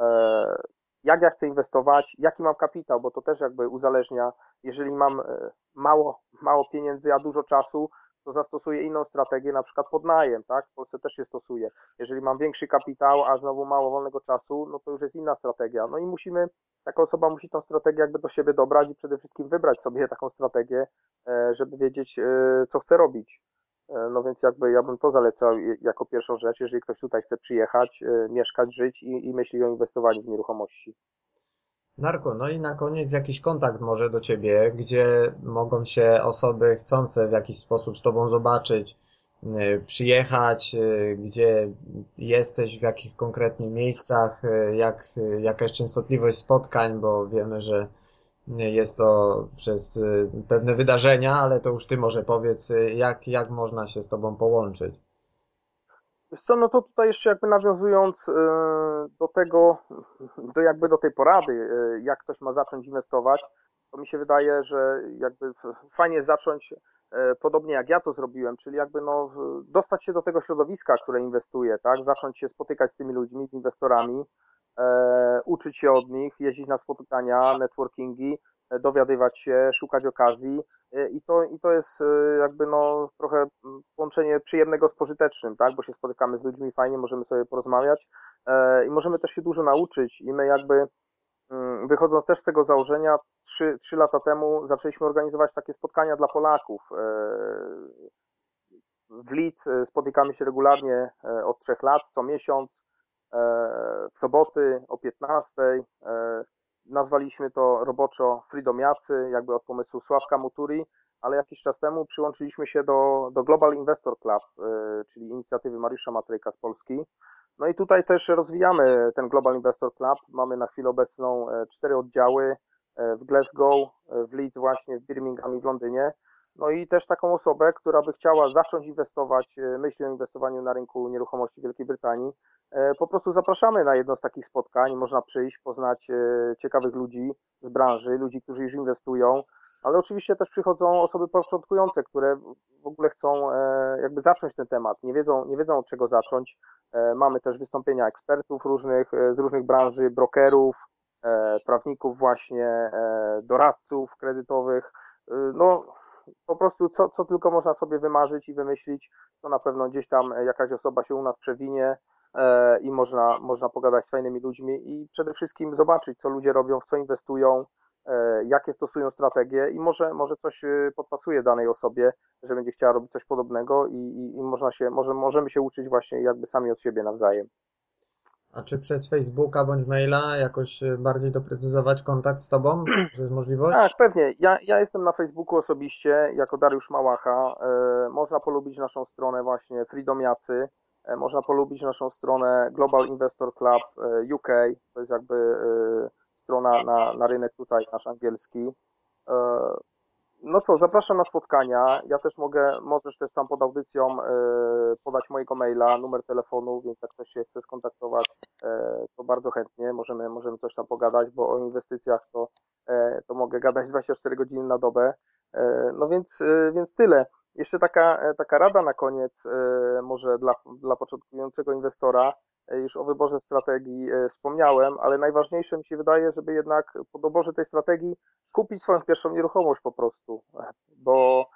E, jak ja chcę inwestować, jaki mam kapitał, bo to też jakby uzależnia, jeżeli mam e, mało, mało pieniędzy, a dużo czasu, to zastosuję inną strategię, na przykład podnajem, tak? W Polsce też się stosuje. Jeżeli mam większy kapitał, a znowu mało wolnego czasu, no to już jest inna strategia. No i musimy, taka osoba musi tą strategię jakby do siebie dobrać i przede wszystkim wybrać sobie taką strategię, e, żeby wiedzieć, e, co chce robić. E, no więc jakby ja bym to zalecał jako pierwszą rzecz, jeżeli ktoś tutaj chce przyjechać, mieszkać, żyć i, i myśli o inwestowaniu w nieruchomości. Narko, no i na koniec jakiś kontakt może do Ciebie, gdzie mogą się osoby chcące w jakiś sposób z Tobą zobaczyć, y, przyjechać, y, gdzie jesteś, w jakich konkretnych miejscach, y, jak, jaka jest częstotliwość spotkań, bo wiemy, że jest to przez pewne wydarzenia, ale to już Ty może powiedz, jak, jak można się z Tobą połączyć. Wiesz co, no to tutaj jeszcze jakby nawiązując e, do tego, do jakby do tej porady, e, jak ktoś ma zacząć inwestować, to mi się wydaje, że jakby fajnie zacząć e, podobnie jak ja to zrobiłem, czyli jakby no dostać się do tego środowiska, które inwestuje, tak, zacząć się spotykać z tymi ludźmi, z inwestorami, uczyć się od nich, jeździć na spotkania, networkingi, dowiadywać się, szukać okazji e, i to, i to jest e, jakby no trochę połączenie przyjemnego z pożytecznym, tak, bo się spotykamy z ludźmi fajnie, możemy sobie porozmawiać e, i możemy też się dużo nauczyć i my jakby mm, wychodząc też z tego założenia, trzy, trzy lata temu zaczęliśmy organizować takie spotkania dla Polaków. W Lidz spotykamy się regularnie od trzech lat, co miesiąc, w soboty o 15. Nazwaliśmy to roboczo Freedomiacy, jakby od pomysłu Sławka Muturi, ale jakiś czas temu przyłączyliśmy się do, do Global Investor Club, y, czyli inicjatywy Mariusza Matryjka z Polski. No i tutaj też rozwijamy ten Global Investor Club. Mamy na chwilę obecną e, cztery oddziały e, w Glasgow, e, w Leeds właśnie, w Birmingham i w Londynie. No i też taką osobę, która by chciała zacząć inwestować, e, myśli o inwestowaniu na rynku nieruchomości Wielkiej Brytanii. E, po prostu zapraszamy na jedno z takich spotkań. Można przyjść, poznać e, ciekawych ludzi z branży, ludzi, którzy już inwestują, ale oczywiście też przychodzą osoby początkujące, które w ogóle chcą jakby zacząć ten temat. Nie wiedzą, nie wiedzą od czego zacząć. Mamy też wystąpienia ekspertów różnych, z różnych branży, brokerów, prawników właśnie, doradców kredytowych. No, po prostu co, co tylko można sobie wymarzyć i wymyślić, to na pewno gdzieś tam jakaś osoba się u nas przewinie e, i można, można pogadać z fajnymi ludźmi i przede wszystkim zobaczyć, co ludzie robią, w co inwestują, e, jakie stosują strategie i może, może coś e, podpasuje danej osobie, że będzie chciała robić coś podobnego i, i, i można się, może, możemy się uczyć właśnie jakby sami od siebie nawzajem. A czy przez Facebooka bądź maila jakoś e, bardziej doprecyzować kontakt z Tobą? Czy jest możliwość? Tak, pewnie. Ja, ja jestem na Facebooku osobiście jako Dariusz Małacha. E, można polubić naszą stronę właśnie Freedomiacy. E, można polubić naszą stronę Global Investor Club e, UK. To jest jakby strona na, na rynek tutaj nasz angielski. No co, zapraszam na spotkania. Ja też mogę, możesz też tam pod audycją e, podać mojego maila, numer telefonu, więc jak ktoś się chce skontaktować, e, to bardzo chętnie możemy, możemy coś tam pogadać, bo o inwestycjach to, e, to mogę gadać 24 godziny na dobę. No więc, więc tyle. Jeszcze taka, taka rada na koniec, może dla, dla początkującego inwestora. Już o wyborze strategii wspomniałem, ale najważniejsze mi się wydaje, żeby jednak po doborze tej strategii kupić swoją pierwszą nieruchomość po prostu, bo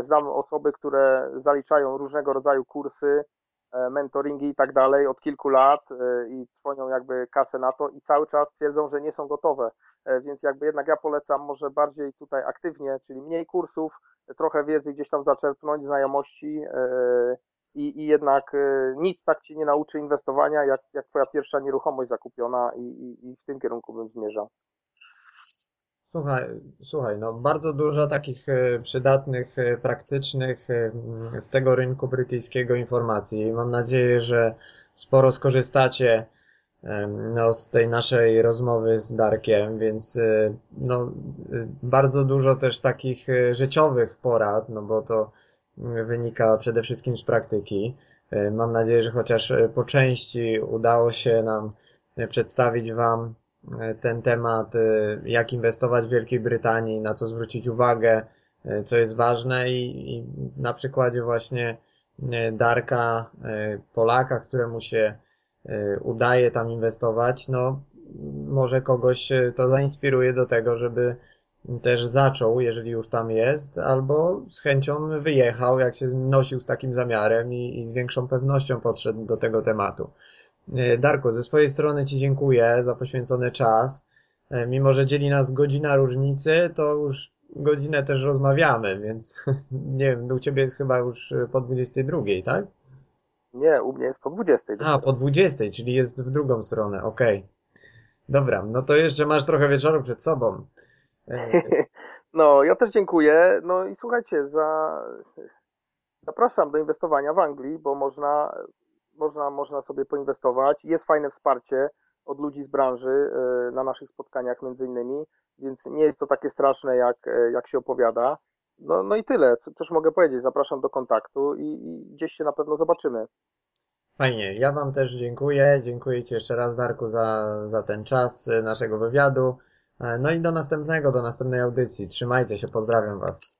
znam osoby, które zaliczają różnego rodzaju kursy, E, mentoringi i tak dalej od kilku lat e, i trwonią jakby kasę na to i cały czas twierdzą, że nie są gotowe. E, więc jakby jednak ja polecam może bardziej tutaj aktywnie, czyli mniej kursów, trochę wiedzy gdzieś tam zaczerpnąć, znajomości i, i jednak nic tak ci nie nauczy inwestowania, jak, jak twoja pierwsza nieruchomość zakupiona i, i, i w tym kierunku bym zmierzał. Słuchaj, słuchaj, no bardzo dużo takich e, przydatnych, e, praktycznych e, z tego rynku brytyjskiego informacji. Mam nadzieję, że sporo skorzystacie no, z tej naszej rozmowy z Darkiem, więc no, bardzo dużo też takich życiowych porad, no bo to wynika przede wszystkim z praktyki. Mam nadzieję, że chociaż po części udało się nam przedstawić Wam E, ten temat, e, jak inwestować w Wielkiej Brytanii, na co zwrócić uwagę, e, co jest ważne i, i na przykładzie właśnie Darka, Polaka, któremu się udaje tam inwestować, no może kogoś to zainspiruje do tego, żeby też zaczął, jeżeli już tam jest, albo z chęcią wyjechał, jak się nosił z takim zamiarem i, i z większą pewnością podszedł do tego tematu. E, Darku, ze swojej strony Ci dziękuję za poświęcony czas. E, mimo, że dzieli nas godzina różnicy, to już godzinę też rozmawiamy, więc nie wiem, u Ciebie jest chyba już po 22, tak? Nie, u mnie jest po 20. A, po 20, czyli jest w drugą stronę, okej. Okay. Dobra, no to jeszcze masz trochę wieczoru przed sobą. E, no, ja też dziękuję. No i słuchajcie, za... zapraszam do inwestowania w Anglii, bo można można, można sobie poinwestować. Jest fajne wsparcie od ludzi z branży y, na naszych spotkaniach między innymi, więc nie jest to takie straszne, jak, y, jak się opowiada. No, no i tyle, co też mogę powiedzieć. Zapraszam do kontaktu i, i gdzieś się na pewno zobaczymy. Fajnie, ja Wam też dziękuję. Dziękuję Ci jeszcze raz, Darku, za, za ten czas naszego wywiadu. E, no i do następnego, do następnej audycji. Trzymajcie się, pozdrawiam Was.